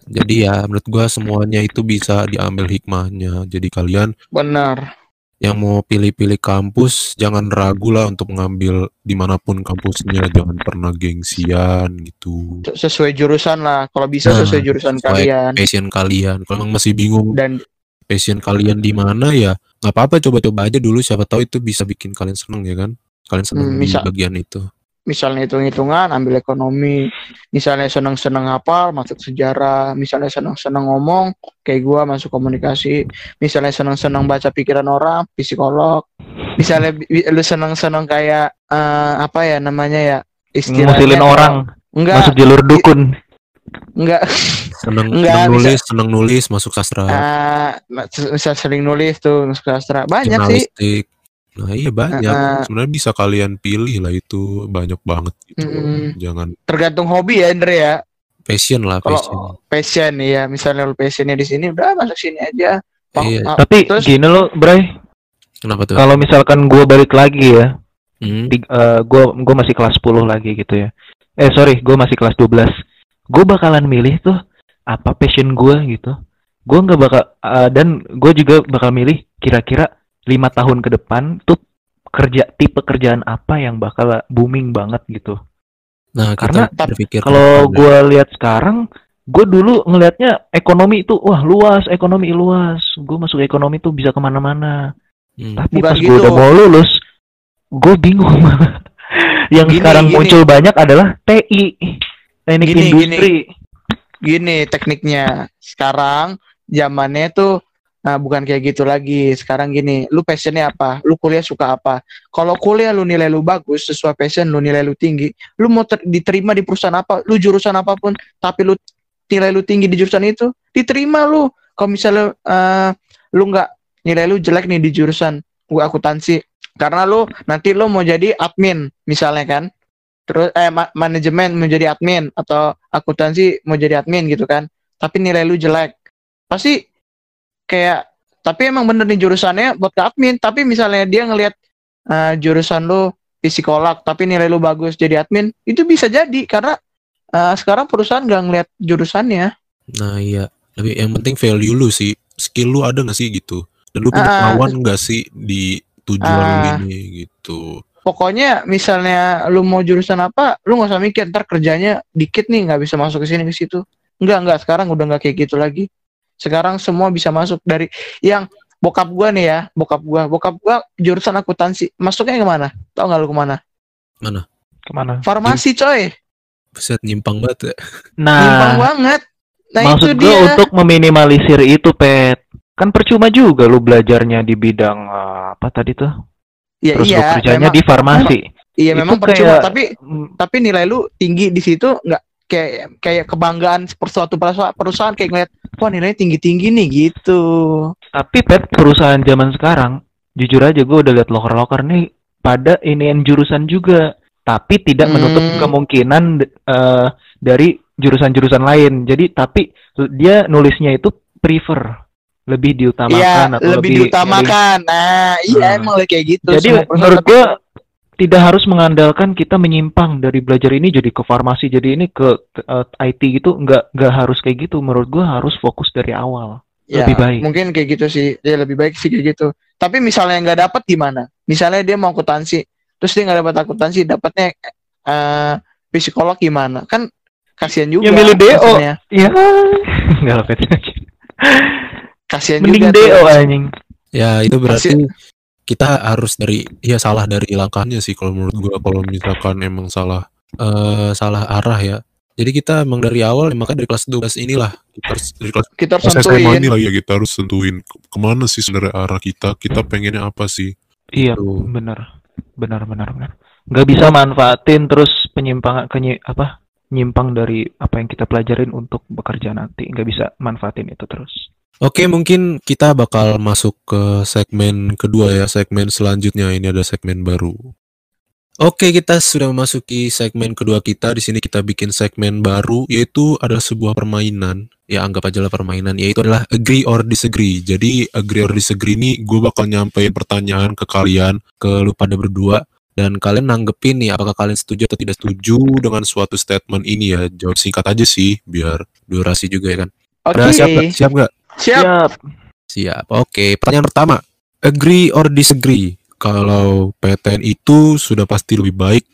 Jadi ya menurut gua semuanya itu bisa diambil hikmahnya. Jadi kalian Benar. Yang mau pilih-pilih kampus jangan ragu lah untuk mengambil di mana pun kampusnya. Jangan pernah gengsian gitu. Sesuai jurusan lah. Kalau bisa Nah, sesuai jurusan sesuai kalian. passion kalian. Kalau masih bingung Dan passion kalian di mana ya nggak apa-apa. Coba-coba aja dulu. Siapa tahu itu bisa bikin kalian seneng ya kan? Kalian seneng Hmm, di bisa. bagian itu misalnya hitung-hitungan ambil ekonomi misalnya seneng-seneng hafal masuk sejarah misalnya seneng-seneng ngomong kayak gua masuk komunikasi misalnya seneng-seneng baca pikiran orang psikolog misalnya lu seneng-seneng kayak eh, apa ya namanya ya istilahnya Ngusilin orang enggak. masuk jalur dukun. enggak. Seneng, Nggak, seneng bisa. nulis seneng nulis masuk sastra. Eh, misal sering nulis tuh masuk sastra. Banyak sih nah iya banyak Uh-uh. sebenarnya bisa kalian pilih lah itu banyak banget gitu Mm-mm. jangan tergantung hobi ya Andre ya passion lah kalau passion passion ya misalnya lu passionnya di sini udah masuk sini aja Pak, Iya. ah, Tapi terus gini loh, Bray, kenapa tuh kalau misalkan gua balik lagi ya, Hmm? di, eh, gua gua masih kelas 10 lagi gitu ya. Eh sorry, gua masih kelas 12. Gue bakalan milih tuh apa passion gua gitu. Gua nggak bakal eh, dan gue juga bakal milih kira-kira lima tahun ke depan tuh kerja tipe kerjaan apa yang bakal booming banget gitu. Nah, Karena Kalau gue lihat sekarang, gue dulu ngelihatnya ekonomi itu wah luas, ekonomi luas. Gue masuk ekonomi tuh bisa ke mana-mana. Hmm. Tapi Bukan pas gue gitu. udah mau lulus, gue bingung. Yang Gini, sekarang gini. muncul banyak adalah TI, teknik Gini, industri. gini tekniknya sekarang zamannya tuh nah, bukan kayak gitu lagi. Sekarang gini lu passionnya apa? Lu kuliah suka apa? Kalau kuliah lu nilai lu bagus sesuai passion lu nilai lu tinggi lu mau ter- diterima di perusahaan apa lu jurusan apa pun tapi lu nilai lu tinggi di jurusan itu diterima lu. Kalau misalnya eh, lu nggak nilai lu jelek nih di jurusan gua akuntansi karena lu nanti lu mau jadi admin misalnya kan. Terus eh ma- manajemen mau jadi admin atau akuntansi mau jadi admin gitu kan. Tapi nilai lu jelek. Pasti kayak tapi emang bener nih jurusannya buat ke admin tapi misalnya dia ngelihat eh, jurusan lu psikolog tapi nilai lu bagus jadi admin itu bisa jadi karena eh, sekarang perusahaan nggak ngelihat jurusannya Nah, iya. Tapi yang penting value lu sih. Skill lu ada gak sih gitu? Dan lu punya Ah. pengalaman gak sih di tujuan lu Ah. ini gitu. pokoknya misalnya lu mau jurusan apa lu nggak usah mikir ntar kerjanya dikit nih nggak bisa masuk ke sini ke situ nggak nggak sekarang udah nggak kayak gitu lagi sekarang semua bisa masuk dari yang bokap gua nih ya bokap gua bokap gua jurusan akuntansi masuknya ke mana tau nggak lu ke mana Ke mana? farmasi coy Buset nyimpang banget ya. nyimpang Nah, banget nah maksud itu gue dia untuk meminimalisir itu, Pet. Kan percuma juga lu belajarnya di bidang eh, apa tadi tuh? ya, Terus lu iya kerjanya memang, di farmasi. iya itu memang percuma kayak- tapi tapi nilai lu tinggi di situ nggak kayak kayak kebanggaan suatu perusahaan, perusahaan kayak ngeliat wah nilainya tinggi tinggi nih gitu Tapi pet perusahaan zaman sekarang, jujur aja gue udah lihat loker-loker nih pada inian jurusan juga, tapi tidak menutup Hmm. kemungkinan eh, dari jurusan-jurusan lain. Jadi tapi dia nulisnya itu prefer, lebih diutamakan atau lebih diutamakan. Nah, iya Hmm. emang kayak gitu. Jadi menurut gue tidak harus mengandalkan kita menyimpang dari belajar ini jadi ke farmasi jadi ini ke, ke, eh, IT gitu nggak nggak harus kayak gitu menurut gua harus fokus dari awal Ya, Lebih baik. Mungkin kayak gitu sih. Dia lebih baik sih kayak gitu. Tapi misalnya nggak dapat gimana? Misalnya dia mau akuntansi, terus dia nggak dapat akuntansi, dapatnya eh psikolog gimana? Kan kasihan juga. Ya, milih DO. ya nggak lah. Kasihan mending juga. tuh. DO anjing Ya itu berarti Masih- kita harus dari ya salah dari langkahnya sih kalau menurut gua kalau misalkan emang salah eh salah arah ya. Jadi kita emang dari awal makanya dari kelas 12 inilah kita harus dari kelas Kita harus Pas SMA tentuin. ini lah ya kita harus tentuin ke- ke mana sih sebenarnya arah kita, kita pengennya apa sih? iya Tuh. benar benar benar benar nggak bisa manfaatin terus penyimpangan kenyi apa nyimpang dari apa yang kita pelajarin untuk bekerja nanti nggak bisa manfaatin itu terus Oke, mungkin kita bakal masuk ke segmen kedua ya, segmen selanjutnya. Ini ada segmen baru. Oke, kita sudah memasuki segmen kedua kita. Di sini kita bikin segmen baru, yaitu ada sebuah permainan. Ya, anggap aja lah permainan, yaitu adalah agree or disagree. Jadi, agree or disagree ini gue bakal nyampein pertanyaan ke kalian, ke lu pada berdua. Dan kalian nanggepin nih, apakah kalian setuju atau tidak setuju dengan suatu statement ini ya. Jawab singkat aja sih, biar durasi juga ya kan. Oke. Udah siap nggak? Siap nggak? Siap. Siap. Siap. Oke, pertanyaan pertama. Agree or disagree? Kalau PTN itu sudah pasti lebih baik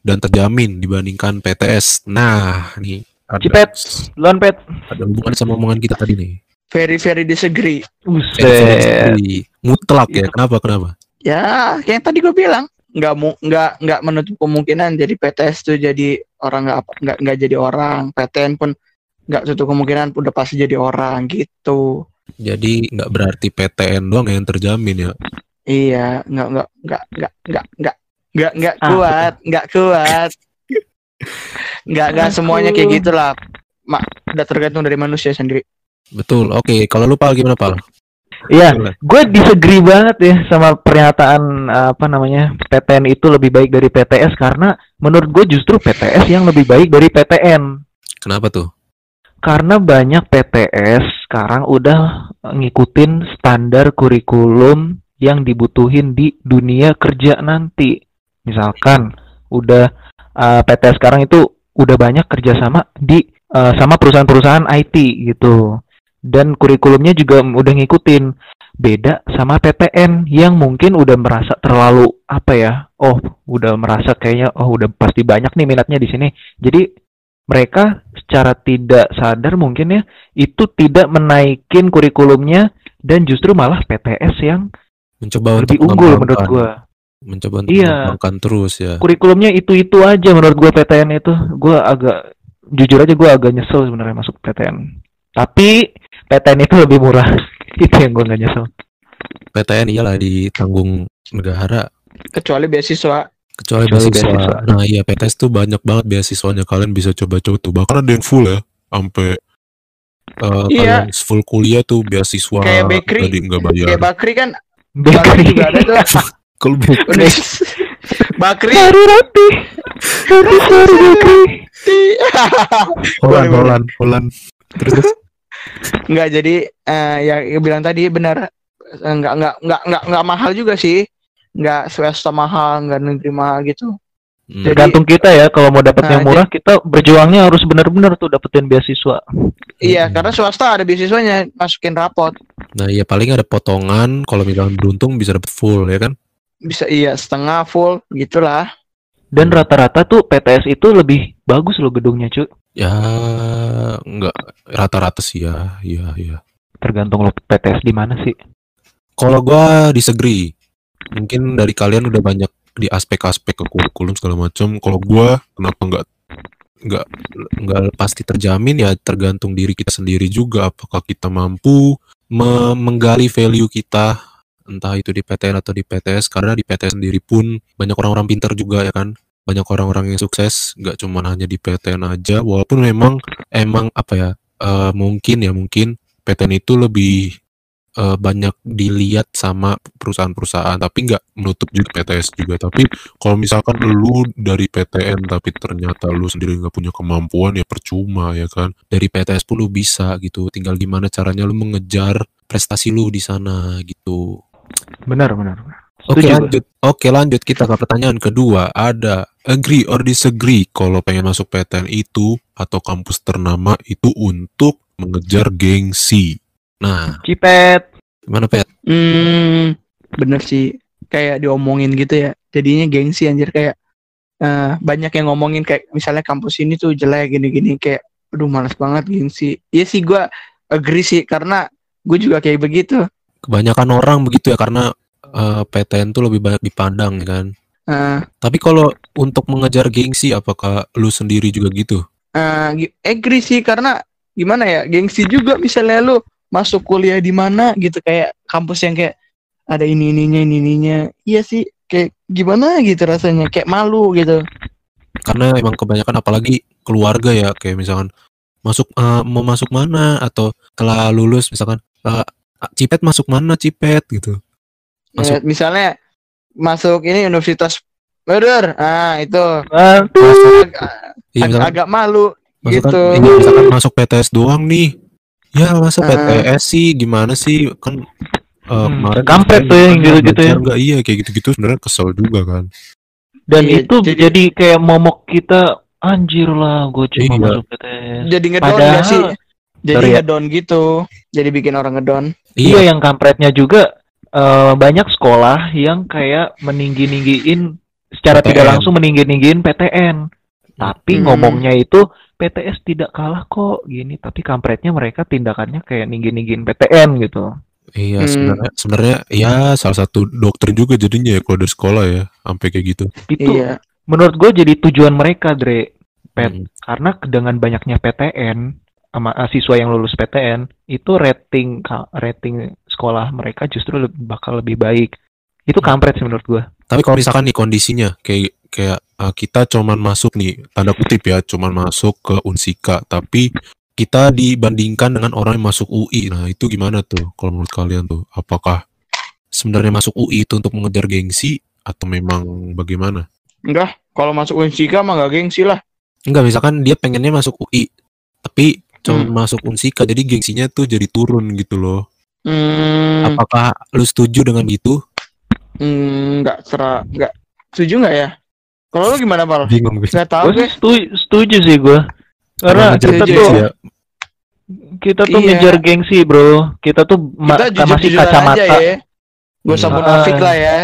dan terjamin dibandingkan PTS. Nah, nih ada, Cipet. Luan pet ada hubungan sama omongan kita tadi nih. Very very disagree. Very, very Buset. disagree. Mutlak ya. Kenapa? Kenapa? Ya, kayak yang tadi gue bilang, nggak mu nggak nggak menutup kemungkinan jadi PTS tuh jadi orang nggak apa nggak nggak jadi orang, PTN pun nggak tutup kemungkinan udah pasti jadi orang gitu. Jadi nggak berarti PTN doang yang terjamin ya. Iya, nggak nggak nggak nggak nggak nggak nggak nggak Ah, kuat, nggak kuat. Nggak nggak semuanya kayak gitulah. Mak, udah tergantung dari manusia sendiri. Betul. Oke, kalau lu Pal gimana Pal? Iya, gue disagree banget ya sama pernyataan apa namanya PTN itu lebih baik dari PTS karena menurut gue justru PTS yang lebih baik dari PTN Kenapa tuh? Karena banyak PTS sekarang udah ngikutin standar kurikulum yang dibutuhin di dunia kerja nanti. Misalkan udah uh, PTS sekarang itu udah banyak kerjasama di uh, sama perusahaan-perusahaan IT gitu. Dan kurikulumnya juga udah ngikutin. Beda sama PTN yang mungkin udah merasa terlalu apa ya? Oh, udah merasa kayaknya oh udah pasti banyak nih minatnya di sini. Jadi mereka secara tidak sadar mungkin ya itu tidak menaikin kurikulumnya dan justru malah PTS yang Mencoba lebih untuk unggul menurut gua. Mencoba untuk Iya. terus ya. Kurikulumnya itu-itu aja menurut gua PTN itu. Gua agak jujur aja gua agak nyesel sebenarnya masuk PTN. Tapi PTN itu lebih murah. itu yang gua nggak nyesel. PTN iyalah ditanggung negara Kecuali beasiswa. Kecuali Kecuali beasiswa. beasiswa. Nah iya PTS tuh banyak banget beasiswanya kalian bisa coba-coba tuh bahkan Kan ada yang full ya, sampai eh, Iya. kalian full kuliah tuh beasiswa Kayak bakery. tadi nggak bayar. Kayak Bakri kan, Bakri juga ada tuh. kalau bakery Unis- Bakri. Sari roti. Roti sari bakri. Holland boleh. Holland Holland terus Enggak jadi eh ya yang bilang tadi benar Eh, enggak enggak enggak enggak enggak mahal juga sih. Enggak swasta mahal, enggak negeri mahal gitu. Hmm, Tergantung kita ya kalau mau dapat Nah, yang murah kita berjuangnya harus benar-benar tuh dapetin beasiswa. Iya, Hmm. karena swasta ada beasiswanya masukin rapot. nah iya paling ada potongan kalau misalnya beruntung bisa dapet full ya kan Bisa iya setengah full gitulah. Dan rata-rata tuh PTS itu lebih bagus loh gedungnya cuy. ya nggak rata-rata sih ya iya iya Tergantung lo PTS di mana sih. kalau gua disagree mungkin dari kalian udah banyak di aspek-aspek ke kurikulum segala macam. Kalau gua kenapa nggak nggak nggak pasti terjamin ya tergantung diri kita sendiri juga. Apakah kita mampu me- menggali value kita entah itu di PTN atau di PTS karena di PTS sendiri pun banyak orang-orang pintar juga ya kan? Banyak orang-orang yang sukses nggak cuma hanya di PTN aja. Walaupun memang emang apa ya eh, mungkin ya mungkin PTN itu lebih eh, banyak dilihat sama perusahaan-perusahaan tapi nggak menutup juga PTS juga tapi kalau misalkan lu dari PTN tapi ternyata lu sendiri nggak punya kemampuan ya percuma ya kan dari PTS pun lu bisa gitu tinggal gimana caranya lu mengejar prestasi lu di sana gitu Benar, benar. benar. Oke Setuju. lanjut. Oke lanjut kita ke pertanyaan kedua. Ada agree or disagree kalau pengen masuk PTN itu atau kampus ternama itu untuk mengejar gengsi. Nah, Cipet. gimana Pet? Hmm, bener sih. Kayak diomongin gitu ya. Jadinya gengsi anjir kayak eh, banyak yang ngomongin kayak misalnya kampus ini tuh jelek gini-gini kayak aduh malas banget gengsi. Iya sih gua agree sih karena gue juga kayak begitu. Kebanyakan orang begitu ya karena eh, PTN tuh lebih banyak dipandang ya kan. Eh, Tapi kalau untuk mengejar gengsi apakah lu sendiri juga gitu? eh, gi- agree sih karena gimana ya gengsi juga misalnya lu masuk kuliah di mana gitu kayak kampus yang kayak ada ini ininya ini ininya iya sih kayak gimana gitu rasanya kayak malu gitu Karena emang kebanyakan apalagi keluarga ya kayak misalkan masuk eh, mau masuk mana atau setelah lulus misalkan eh, Cipet masuk mana Cipet gitu. Masuk. Eh, misalnya masuk ini universitas Murder ah itu Ah, Ag- ag- misalkan agak malu Masuk gitu kan, ini misalkan masuk PTS doang nih. Ya masa Ah. PTS sih gimana sih kan eh, Hmm, kemarin kampret saya tuh yang gitu-gitu ya. belajar nggak iya kayak gitu-gitu sebenarnya kesel juga kan. Dan Iya, itu jadi- jadi, kayak momok kita anjir lah gue cuma Iya. masuk PTS. jadi ngedon Padahal- gak sih jadi Sorry ya. ngedon gitu jadi bikin orang ngedon Iya yang kampretnya juga eh, banyak sekolah yang kayak meninggi-ninggiin secara PTN. tidak langsung meninggi-ninggiin PTN. Tapi Hmm. ngomongnya itu PTS tidak kalah kok gini, tapi kampretnya mereka tindakannya kayak ninggi-ninggiin PTN gitu. Iya Hmm. sebenarnya sebenarnya ya salah satu dokter juga jadinya ya kalau dari sekolah ya sampai kayak gitu. Itu iya menurut gue jadi tujuan mereka, Dre. Pet. Hmm. Karena dengan banyaknya PTN sama eh, siswa yang lulus PTN itu rating ka- rating sekolah mereka justru lebih, bakal lebih baik. Itu kampret sih menurut gue. Tapi kalau misalkan nih kondisinya kayak kayak uh, kita cuman masuk nih tanda kutip ya cuman masuk ke Unsika tapi kita dibandingkan dengan orang yang masuk UI. Nah, itu gimana tuh kalau menurut kalian tuh? Apakah sebenarnya masuk UI itu untuk mengejar gengsi atau memang bagaimana? enggak kalau masuk Unsika mah gak gengsi lah Enggak, misalkan dia pengennya masuk UI tapi cuma Hmm. masuk Unsika jadi gengsinya tuh jadi turun gitu loh. hmm, Apakah lu setuju dengan gitu? hmm, nggak sera nggak setuju nggak ya kalau lu gimana pal Bingung gue. nggak tahu Gue gue sih setuju, setuju sih gue. Karena kita tuh ya. kita tuh Iya. ngejar gengsi, bro. Kita tuh ma- kita jujur masih kacamata. aja ya gue usah Hmm. munafik Ah. lah ya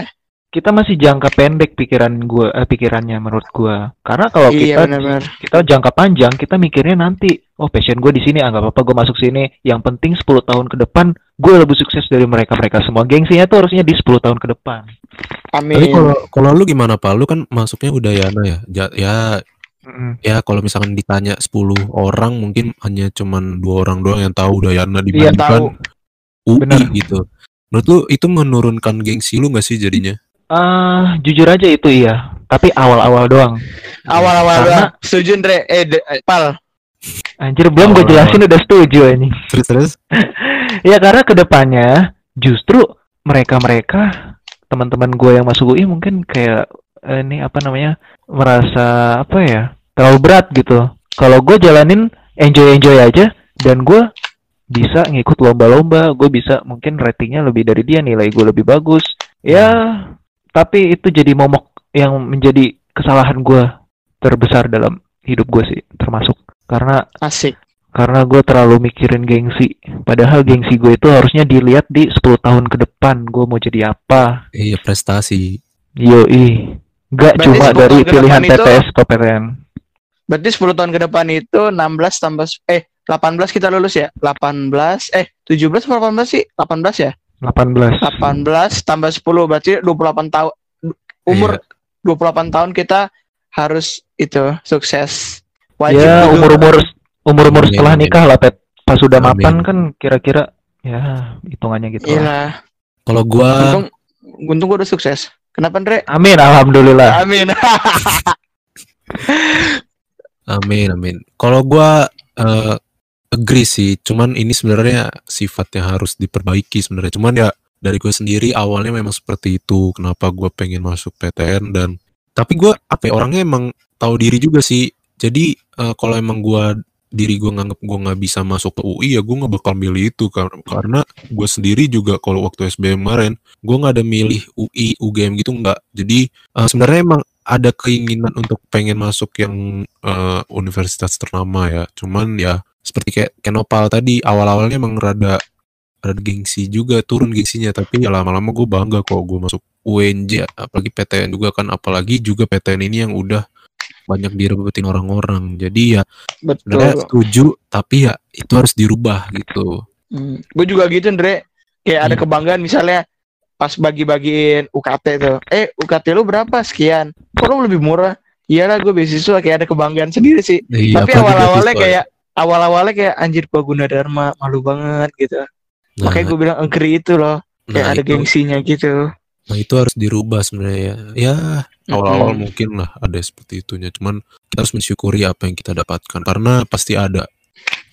Kita masih jangka pendek pikiran gua eh, pikirannya menurut gua. Karena kalau iya kita benar-benar kita jangka panjang, kita mikirnya nanti, oh passion gue di sini, ah nggak apa-apa gue masuk sini. Yang penting 10 tahun ke depan gue lebih sukses dari mereka-mereka semua. Gengsinya tuh harusnya di 10 tahun ke depan. Amin Tapi kalau kalau lu gimana Pak? Lu kan masuknya Udayana ya. Ja- ya ya kalau misalkan ditanya 10 orang mungkin hanya cuman dua orang doang yang tahu Udayana Iya, dibandingkan tahu. UI Bener. gitu. Menurut lu itu menurunkan gengsi lu gak sih jadinya? Ah, jujur aja itu iya. Tapi awal-awal doang. awal-awal Karena- doang. setuju Andre eh de- eh, pal Anjir, belum gue jelasin udah setuju ini. Terus terus Ya karena ke depannya justru mereka-mereka teman-teman gue yang masuk UI mungkin kayak eh, ini apa namanya merasa apa ya terlalu berat gitu. Kalau gue jalanin enjoy-enjoy aja dan gue bisa ngikut lomba-lomba, gue bisa mungkin ratingnya lebih dari dia, nilai gue lebih bagus. Ya, tapi itu jadi momok yang menjadi kesalahan gue terbesar dalam hidup gue sih termasuk karena asik karena gue terlalu mikirin gengsi. Padahal gengsi gue itu harusnya dilihat di 10 tahun ke depan. Gue mau jadi apa? iya prestasi. Yoi. Gak Berarti cuma 10 dari ke pilihan itu- PTS atau PTN. berarti 10 tahun ke depan itu 16 tambah eh 18 kita lulus ya 18 eh 17 atau 18 sih 18 ya 18. 18 tambah 10 berarti 28 tahun umur Iya. 28 tahun kita harus itu sukses wajib Ya, umur-umur umur-umur Amin, setelah amin. nikah lah, Pet. Pas sudah Amin. mapan kan kira-kira ya hitungannya gitu. Iya. Kalau gua untung untung gue udah sukses kenapa Andre Amin, alhamdulillah. amin amin amin. Kalau gua eh, agree sih, cuman ini sebenarnya sifat yang harus diperbaiki sebenarnya. Cuman ya dari gue sendiri awalnya memang seperti itu. Kenapa gua pengen masuk PTN dan tapi gua apa ya, orangnya emang tahu diri juga sih. Jadi eh, kalau emang gua diri gue nganggep gue nggak bisa masuk ke UI ya gue nggak bakal milih itu kar- karena gue sendiri juga kalau waktu SBM kemarin gue nggak ada milih UI UGM gitu nggak. Jadi eh, sebenarnya emang ada keinginan untuk pengen masuk yang eh, universitas ternama ya. Cuman ya seperti kayak Kenopal tadi awal-awalnya emang rada rada gengsi juga turun gengsinya. Tapi ya lama-lama gue bangga kalau gue masuk UNJ apalagi PTN juga kan. Apalagi juga PTN ini yang udah banyak direbutin orang-orang jadi ya sebenarnya Betul. setuju tapi ya itu harus dirubah gitu Hmm. Gue juga gitu, Andre. Kayak ada Hmm. kebanggaan misalnya pas bagi-bagiin UKT tuh. Eh, UKT lu berapa? Sekian. Kok lu lebih murah? Iyalah gue beasiswa kayak ada kebanggaan sendiri sih. Iya, Tapi awal-awalnya ya. kayak awal-awalnya kayak anjir gua guna dharma malu banget gitu. nah, Makanya gue bilang agree itu loh. Kayak nah, ada itu, gengsinya gitu. Nah itu harus dirubah sebenarnya ya ya awal-awal Mm-mm. mungkin lah ada seperti itunya cuman kita harus mensyukuri apa yang kita dapatkan karena pasti ada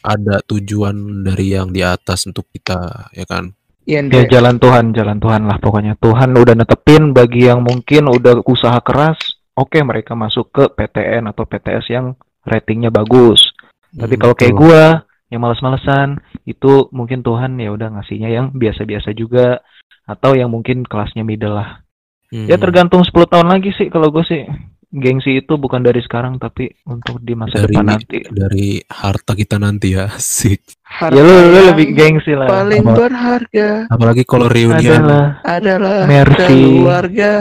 ada tujuan dari yang di atas untuk kita ya kan Iya, Ya Andre. jalan Tuhan, jalan Tuhan lah pokoknya. Tuhan udah netepin bagi yang mungkin udah usaha keras, oke mereka masuk ke PTN atau PTS yang ratingnya bagus. Tapi Hmm, kalau kayak gua yang males-malesan, itu mungkin Tuhan ya udah ngasihnya yang biasa-biasa juga atau yang mungkin kelasnya middle lah. Hmm, Ya tergantung 10 tahun lagi sih kalau gue sih. Gengsi itu bukan dari sekarang tapi untuk di masa dari depan nanti. dari harta kita nanti ya sih Ya lu, lu lebih gengsi lah. paling Apa? berharga apalagi kalau reunian Adalah adalah Mercy. keluarga.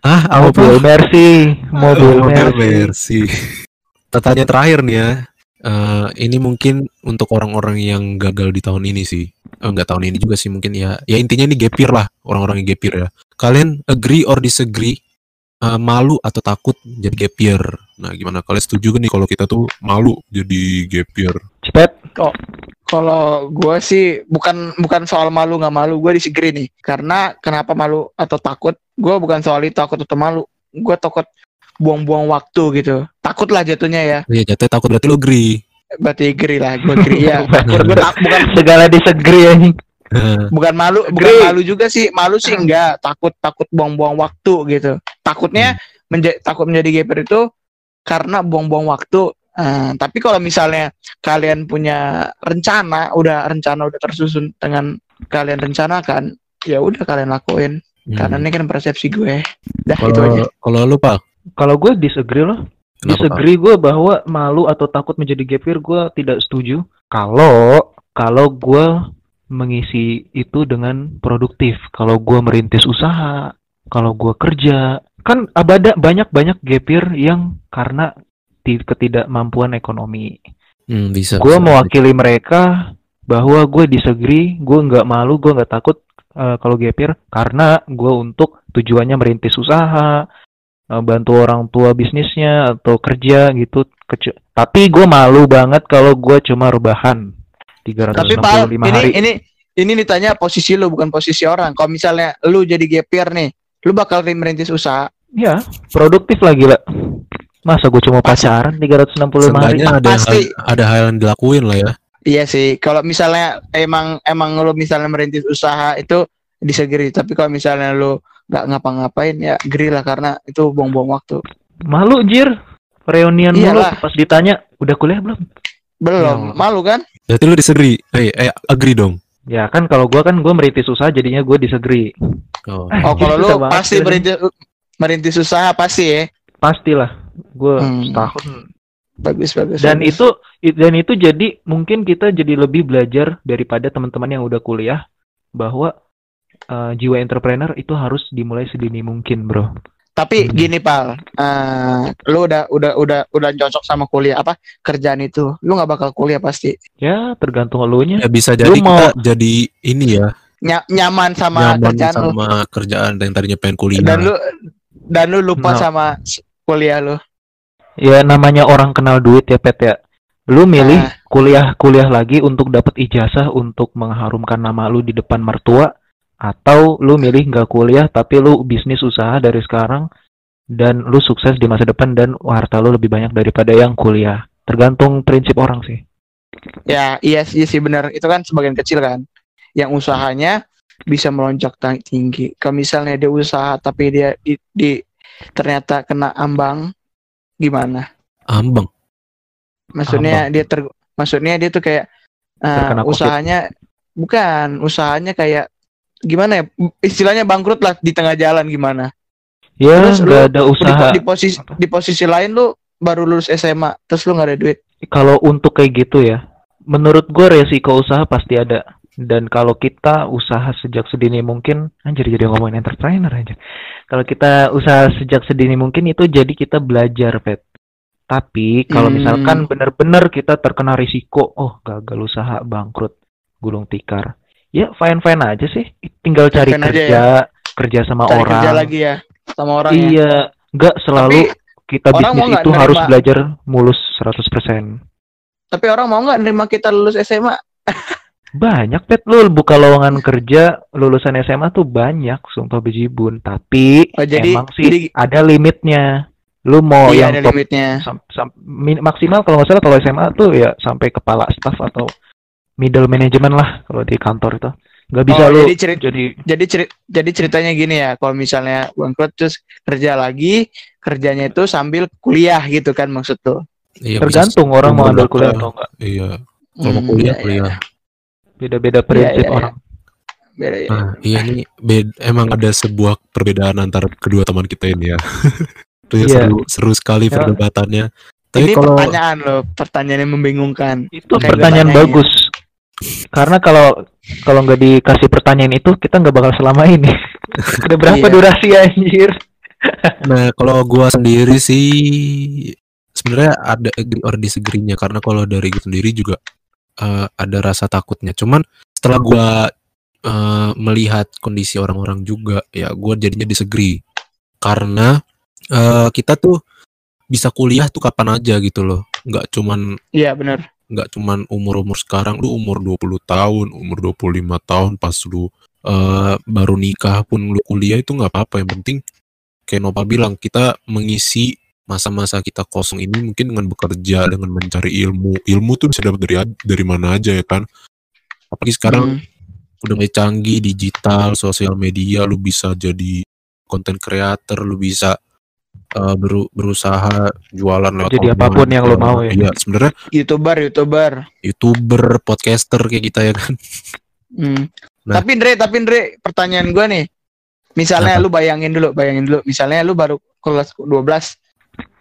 ah apa mobil Mercy, mobil Oh, Mercy. Mercy. Pertanyaan terakhir nih ya. Eh, ini mungkin untuk orang-orang yang gagal di tahun ini sih. Eh, enggak tahun ini juga sih mungkin ya. Ya intinya ini gap year lah, orang-orang yang gap year ya. Kalian agree or disagree? Eh, malu atau takut jadi gap year? Nah, gimana kalian setuju gak nih kalau kita tuh malu jadi gap year? Cepet. Kalau gue sih bukan bukan soal malu nggak malu, gue disagree nih. Karena kenapa malu atau takut? Gue bukan soal itu takut atau malu. Gue takut buang-buang waktu gitu. Takut lah jatuhnya ya. Iya, jatuh takut berarti lo agree. Berarti agree lah, gue agree ya. Gue tak, bukan Segala disagree anjing. Nah, bukan malu, bukan malu juga sih. Malu sih enggak. Takut takut buang-buang waktu gitu. Takutnya menja- takut menjadi gaper itu karena buang-buang waktu. Eh, tapi kalau misalnya kalian punya rencana, udah rencana udah tersusun dengan kalian rencanakan, ya udah kalian lakuin. hmm. Karena ini kan persepsi gue. Dah itu aja. kalau kalau lu Pak, Kalau gue disagree loh. Kenapa? Disagree gue bahwa malu atau takut menjadi gap year gue tidak setuju. Kalau kalau gue mengisi itu dengan produktif. Kalau gue merintis usaha, kalau gue kerja, kan abada banyak banyak gap year yang karena ti- ketidakmampuan ekonomi. Hmm, bisa. gue mewakili mereka bahwa gue disagree, gue nggak malu, gue nggak takut eh, kalau gap year karena gue untuk tujuannya merintis usaha, bantu orang tua bisnisnya atau kerja gitu. Kece- Tapi gue malu banget kalau gue cuma rebahan 365 Tapi Pak, ini hari. ini ini ditanya posisi lu bukan posisi orang. Kalau misalnya lu jadi gap year nih, lu bakal merintis usaha. Ya, produktif lah gila. Masa gue cuma pacaran 365 hari? Ada Pasti. hal, ada hal yang dilakuin lah ya. Iya sih, kalau misalnya emang emang lu misalnya merintis usaha itu disagree, tapi kalau misalnya lu nggak ngapa-ngapain ya agree lah karena itu buang-buang waktu. Malu jir. Reunian mulu Iyalah. pas ditanya, udah kuliah belum? Belum, Ya. malu kan? Berarti lu disagree? Eh, eh agree dong. Ya kan kalau gua kan gua merintis usaha jadinya gua disagree. Oh. Eh, Oh, kalau lu susah pasti merintis merintis usaha pasti ya. Pastilah. Gua Hmm. setahun. Bagus bagus. Dan bagus. itu dan itu jadi mungkin kita jadi lebih belajar daripada teman-teman yang udah kuliah bahwa eh, jiwa entrepreneur itu harus dimulai sedini mungkin, Bro. Tapi Hmm. gini pal, eh, lu udah udah udah udah cocok sama kuliah apa kerjaan itu, lu nggak bakal kuliah pasti. Ya, tergantung elunya. Ya bisa jadi Lu mau- kita jadi ini ya, Nya- nyaman sama nyaman kerjaan lu sama kerjaan yang tadinya pengen kuliah. dan lu dan lu lupa Nah. sama kuliah lu. Ya namanya orang kenal duit ya, Pet ya. Lu milih Ah. kuliah-kuliah lagi untuk dapat ijazah untuk mengharumkan nama lu di depan mertua atau lu milih nggak kuliah tapi lu bisnis usaha dari sekarang dan lu sukses di masa depan dan harta lu lebih banyak daripada yang kuliah. Tergantung prinsip orang sih. Ya, iya sih, iya sih benar. Itu kan sebagian kecil kan. Yang usahanya bisa melonjak tinggi. Kalau misalnya dia usaha tapi dia di, di- ternyata kena ambang gimana? Ambang. Maksudnya dia ter Maksudnya dia tuh kayak eh, COVID. usahanya bukan usahanya kayak gimana ya istilahnya bangkrut lah di tengah jalan gimana Ya, Terus lu nggak ada di, usaha. di posisi di posisi lain lu baru lulus SMA terus lu nggak ada duit Kalau untuk kayak gitu ya, menurut gue resiko usaha pasti ada. Dan kalau kita usaha sejak sedini mungkin, anjir jadi ngomongin entrepreneur aja. Kalau kita usaha sejak sedini mungkin itu jadi kita belajar, Pet. Tapi kalau Hmm. misalkan benar-benar kita terkena risiko, oh gagal usaha, bangkrut, gulung tikar. Ya fine-fine aja sih. Tinggal cari aja kerja, kerja sama cari orang. kerja lagi ya sama orang ya Iya, nggak selalu kita orang mau bisnis itu harus nerima- belajar mulus 100%. tapi orang mau nggak nerima kita lulus SMA Banyak pet lu buka lowongan kerja lulusan SMA tuh banyak sumpah bejibun tapi Oh, jadi- emang sih jadi- ada limitnya. Lu mau iya yang ada limitnya sam- sam- min- maksimal kalau nggak salah kalau SMA tuh ya sampai kepala staff atau middle management lah kalau di kantor itu. Nggak bisa Oh, lu jadi cerit- jadi jadi ceri- jadi ceritanya gini ya kalau misalnya bangkrut terus kerja lagi kerjanya itu sambil kuliah gitu kan maksud tuh Iya, bisa tergantung orang mau ambil kuliah atau enggak. Iya, kalau mau Hmm, kuliah iya, iya. kuliah. Beda-beda prinsip iya, iya. orang. Beda ya. Nah, iya ini bed- emang ada sebuah perbedaan antara kedua teman kita ini ya. Itu ya Iya. seru, seru sekali Ya. perdebatannya. Tapi Ini kalau pertanyaan loh, pertanyaan yang membingungkan. Itu Kayak pertanyaan tanyain. bagus. Karena kalau kalau nggak dikasih pertanyaan itu kita nggak bakal selama ini. Udah berapa Iya. durasi anjir? nah kalau gua sendiri sih sebenarnya ada agree or disagree-nya karena kalau dari gue sendiri juga eh, ada rasa takutnya. Cuman setelah gua eh, melihat kondisi orang-orang juga ya gua jadinya disagree karena eh, kita tuh bisa kuliah tuh kapan aja gitu loh. nggak cuman Iya benar. Nggak cuman umur-umur sekarang lu umur 20 tahun, umur 25 tahun pas lu eh, baru nikah pun lu kuliah itu nggak apa-apa. Yang penting kayak Nopal bilang kita mengisi masa-masa kita kosong ini mungkin dengan bekerja dengan mencari ilmu. Ilmu tuh bisa dapat dari dari mana aja ya kan? Apalagi sekarang Hmm. udah mulai canggih digital sosial media lu bisa jadi konten creator lu bisa eh, beru- berusaha jualan lewat Jadi online. apa pun yang lu mau ya. iya sebenarnya youtuber youtuber. youtuber podcaster kayak kita ya kan Hmm. Nah. Tapi Andre, tapi Andre, pertanyaan gua nih. Misalnya Apa? lu bayangin dulu, bayangin dulu. Misalnya lu baru kelas 12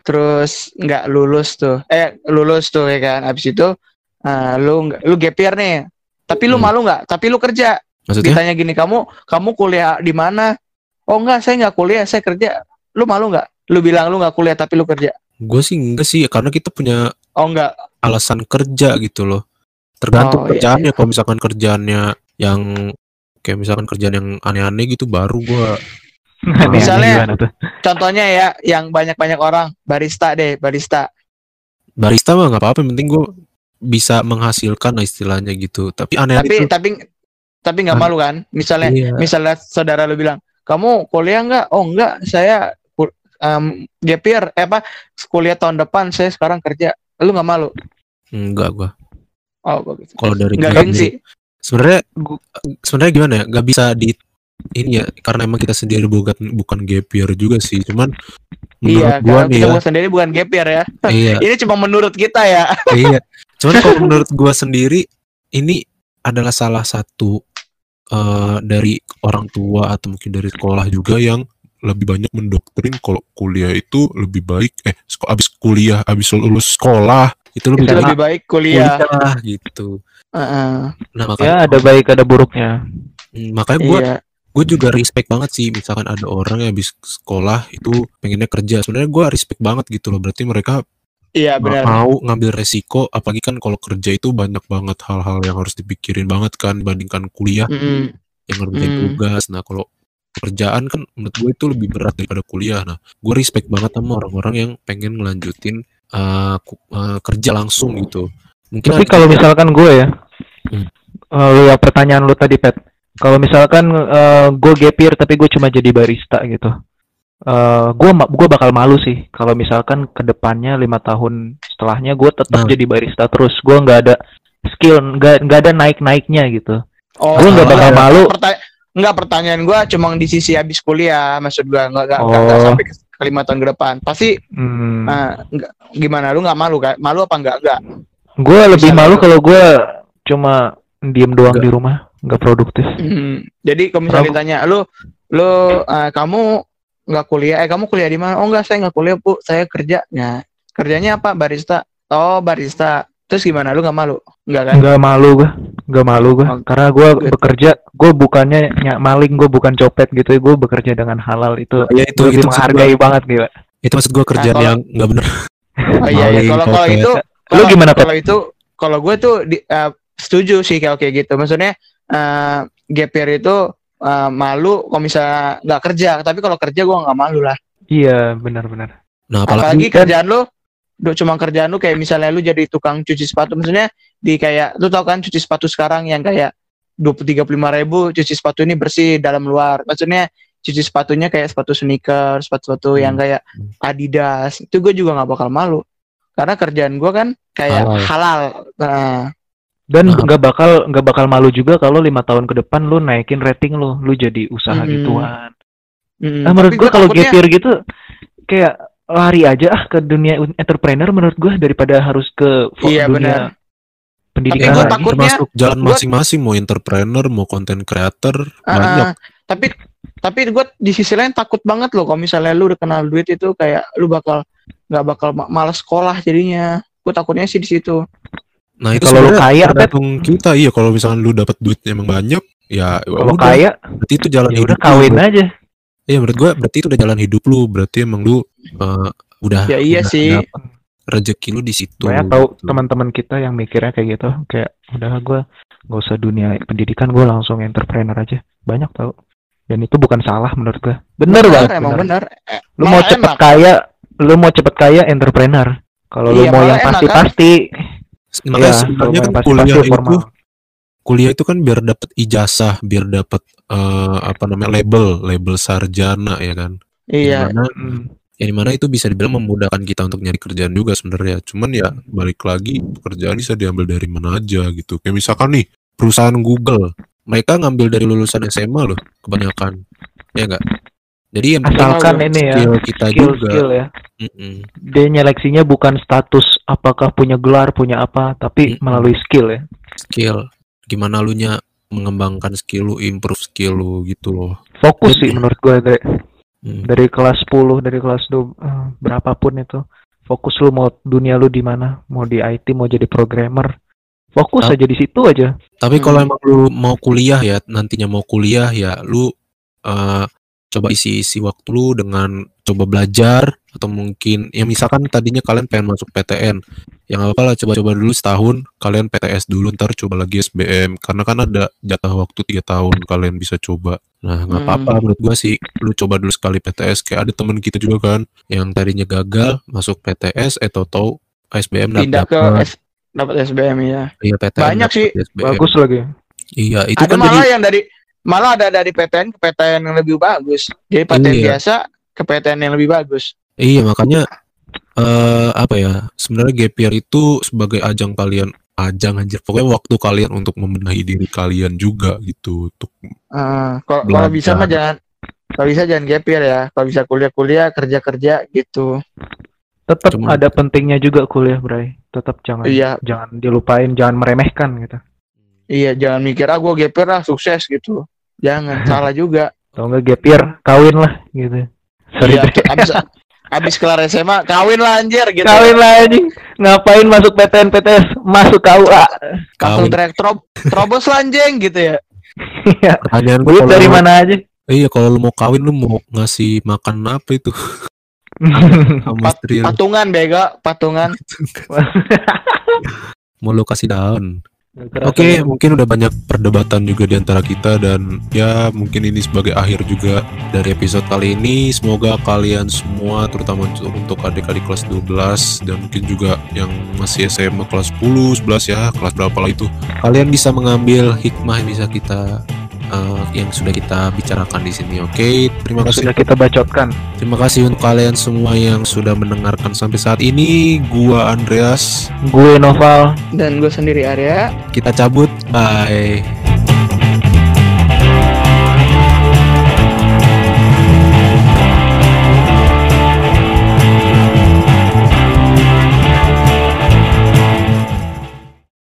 terus nggak lulus tuh. Eh, lulus tuh ya kan. Habis itu eh, lu nggak lu gap year nih. Tapi lu Hmm. malu nggak? Tapi lu kerja. maksudnya Ditanya gini, "Kamu kamu kuliah di mana?" Oh enggak, saya nggak kuliah, saya kerja. Lu malu nggak? Lu bilang lu nggak kuliah tapi lu kerja. gue sih enggak sih karena kita punya Oh enggak. alasan kerja gitu loh tergantung Oh, iya, kerjaannya kalau misalkan kerjaannya yang kayak misalkan kerjaan yang aneh-aneh gitu baru gua Aneh-aneh Misalnya-? Contohnya ya yang banyak-banyak orang barista deh, barista. barista mah nggak apa-apa yang penting gue bisa menghasilkan lah istilahnya gitu tapi aneh Tapi itu tapi tapi nggak malu kan? Misalnya Iya. misalnya saudara lu bilang, "Kamu kuliah nggak?" "Oh, enggak, saya um, gap year, eh apa? Kuliah tahun depan, saya sekarang kerja." Lu nggak malu? enggak gua Oh, bagus. kalau dari Nggak gengsi. sebenarnya sebenarnya gimana ya nggak bisa di ini ya karena emang kita sendiri bukan bukan gap year juga sih cuman menurut Iya, gua nih kita ya sendiri bukan gap year ya. iya Ini cuma menurut kita ya. iya. Cuman kalau menurut gua sendiri ini adalah salah satu eh, dari orang tua atau mungkin dari sekolah juga yang lebih banyak mendoktrin kalau kuliah itu lebih baik eh abis kuliah abis lulus sekolah itu lebih Itu baik lebih baik kuliah. kuliah gitu. Heeh. Nah Ya makanya ada baik ada buruknya. Hmm, makanya gua Iya. gue juga respect banget sih misalkan ada orang yang habis sekolah itu pengennya kerja sebenarnya gua respect banget gitu loh berarti mereka Iya, benar. mau ngambil resiko apalagi kan kalau kerja itu banyak banget hal-hal yang harus dipikirin banget kan dibandingkan kuliah Mm-mm. yang ngerjain Hmm. tugas nah kalau pekerjaan kan menurut gue itu lebih berat daripada kuliah nah gue respect banget sama orang-orang yang pengen ngelanjutin uh, ku- uh, kerja langsung gitu mungkin Tapi ada- kalau misalkan gue ya, Hmm. eh, ya pertanyaan lu tadi Pet, kalau misalkan eh, gue gap year tapi gue cuma jadi barista gitu, eh gue gue bakal malu sih kalau misalkan ke depannya lima tahun setelahnya gue tetap Nah. jadi barista terus, gue nggak ada skill, nggak nggak ada naik naiknya gitu. Oh, Gue nggak bakal enggak. malu. Enggak pertanyaan gua cuma di sisi habis kuliah, maksud gua enggak enggak, enggak, enggak Oh. sampai ke, ke lima tahun ke depan. Pasti Hmm. ah, enggak, gimana lu nggak malu kan? Malu apa enggak? Enggak. Gue lebih malu kalau gue cuma diem doang Nggak. di rumah, nggak produktif. Hmm, Jadi kalau misalnya Kenapa? ditanya, lu lu eh, kamu nggak kuliah? Eh kamu kuliah di mana? Oh enggak, saya nggak kuliah bu, saya kerja. Nah, kerjanya apa? Barista. Oh barista. Terus gimana? Lu nggak malu? Enggak kan? Nggak malu gue, nggak malu gue. Karena gue bekerja, gue bukannya nyak maling, gue bukan copet gitu. Gue bekerja dengan halal itu. Ya itu itu menghargai gua, banget gila. itu maksud gua kerjaan kalau- yang nggak bener. Oh iya, iya. Kalau kalau itu, Lu kalau- gimana, Pep? Kalau itu, kalau gue tuh di, eh, setuju sih kalau kayak gitu. Maksudnya eh gap year itu eh, malu kalau misalnya nggak kerja. Tapi kalau kerja gue nggak malu lah. Iya, benar-benar. Nah, Apalagi apalagi kan- kerjaan lu, lu cuma kerjaan lu kayak misalnya lu jadi tukang cuci sepatu. Maksudnya di kayak lu tau kan cuci sepatu sekarang yang kayak dua puluh tiga ribu cuci sepatu ini bersih dalam luar. Maksudnya cuci sepatunya kayak sepatu sneaker, sepatu-sepatu yang Hmm. kayak Adidas. Itu gue juga nggak bakal malu. Karena kerjaan gue kan kayak Halal. halal. Nah, Dan Nah. nggak bakal nggak bakal malu juga kalau lima tahun ke depan lu naikin rating lu, lu jadi usaha Mm-mm. gituan. mm, Nah, menurut gua kalau year gitu kayak lari aja ah ke dunia entrepreneur menurut gua daripada harus ke Iya, dunia benar. pendidikan Tapi lagi. termasuk jalan masing-masing mau entrepreneur, mau content creator, Ah, banyak. ah. tapi tapi gue di sisi lain takut banget loh kalau misalnya lu udah kenal duit itu kayak lu bakal nggak bakal ma- malas sekolah jadinya gue takutnya sih di situ Nah, itu Kalau lu kaya, tergantung kita. Iya, kalau misalnya lu dapat duit emang banyak, ya Kalau udah, kaya berarti itu jalan ya hidup udah lu. kawin aja. Iya, menurut gua berarti itu udah jalan hidup lu. Berarti emang lu eh, udah Ya iya udah sih. dapet rezeki lu di situ. Banyak tahu gitu. teman-teman kita yang mikirnya kayak gitu, kayak udah gua nggak usah dunia pendidikan, gua langsung entrepreneur aja. Banyak tahu. Dan itu bukan salah menurut gua. Bener banget. emang bener. bener Eh, Lu mau cepet enak. kaya, lu mau cepet kaya entrepreneur. Kalau lu Iya, mau malah yang enak, pasti-pasti, Makanya ya, sebenarnya kalau kan yang kuliah pasti-pasti itu formal. kuliah itu kan biar dapet ijazah, biar dapet eh, apa namanya label, label sarjana ya kan. iya Di mana. Ya di mana itu bisa dibilang memudahkan kita untuk nyari kerjaan juga sebenarnya. Cuman ya balik lagi pekerjaan bisa diambil dari mana aja gitu. Kayak misalkan nih perusahaan Google, mereka ngambil dari lulusan SMA loh kebanyakan, ya enggak? Jadi yang Asalkan Skill- ini ya, skill kita skill juga. skill ya. Mm-mm. Dia nyeleksinya bukan status apakah punya gelar, punya apa, tapi Mm-mm. melalui skill ya. Skill, gimana lu nya mengembangkan skill lu, improve skill lu gitu loh. Fokus Jadi- sih menurut gue dari, Hmm. dari kelas 10, dari kelas 2 eh, berapapun itu. Fokus lu mau dunia lu di mana, mau di IT, mau jadi programmer. Fokus Tap- aja di situ aja. Tapi kalau Hmm. emang lu mau kuliah ya, nantinya mau kuliah ya, lu eh, coba isi-isi waktu lu dengan coba belajar atau mungkin ya misalkan tadinya kalian pengen masuk PTN, yang apa lah coba-coba dulu setahun, kalian PTS dulu, ntar coba lagi SBM, karena kan ada jatah waktu tiga tahun kalian bisa coba. Nah nggak Hmm. apa-apa menurut gua sih, lu coba dulu sekali PTS, kayak ada temen kita juga kan, yang tadinya gagal masuk PTS, eh tau SBM pindah ke S- dapat SBM ya iya, PTN banyak sih. SBM. Bagus lagi. Iya itu ada kan malah jadi yang dari malah ada dari PTN ke PTN yang lebih bagus jadi PTN Iya. biasa ke PTN yang lebih bagus Iya makanya eh apa ya sebenarnya gap year itu sebagai ajang kalian ajang anjir pokoknya waktu kalian untuk membenahi diri kalian juga gitu untuk Eh, kalau kalau bisa mah jangan kalau bisa jangan gap year ya kalau bisa kuliah-kuliah kerja-kerja gitu Tetap Cuma- ada pentingnya juga kuliah, Bray. Tetap jangan Iya. jangan dilupain, jangan meremehkan gitu. iya jangan mikir ah gue gap year lah sukses gitu jangan salah juga Kalau enggak gap year, kawin lah gitu. Sorry. Bray. abis abis kelar SMA kawin lah anjir gitu Kawin lah anjing. Ngapain masuk PTN PTS? Masuk KUA. kawin. track trob terobos lah anjing gitu ya Iya. pertanyaan gue dari lu- mana aja? iya kalau lu mau kawin lu mau ngasih makan apa itu Pat- patungan bega patungan mau lu kasih daun Oke, mungkin udah banyak perdebatan juga di antara kita dan ya mungkin ini sebagai akhir juga dari episode kali ini. Semoga kalian semua terutama untuk- untuk adik-adik kelas 12 dan mungkin juga yang masih SMA kelas 10, 11 ya, kelas berapa lah itu. Kalian bisa mengambil hikmah yang bisa kita eh, yang sudah kita bicarakan di sini. Oke, terima kasih. Sudah kita bacotkan. Terima kasih untuk kalian semua yang sudah mendengarkan sampai saat ini. Gua Andreas, Gue Noval. dan gue sendiri Arya kita cabut. Bye.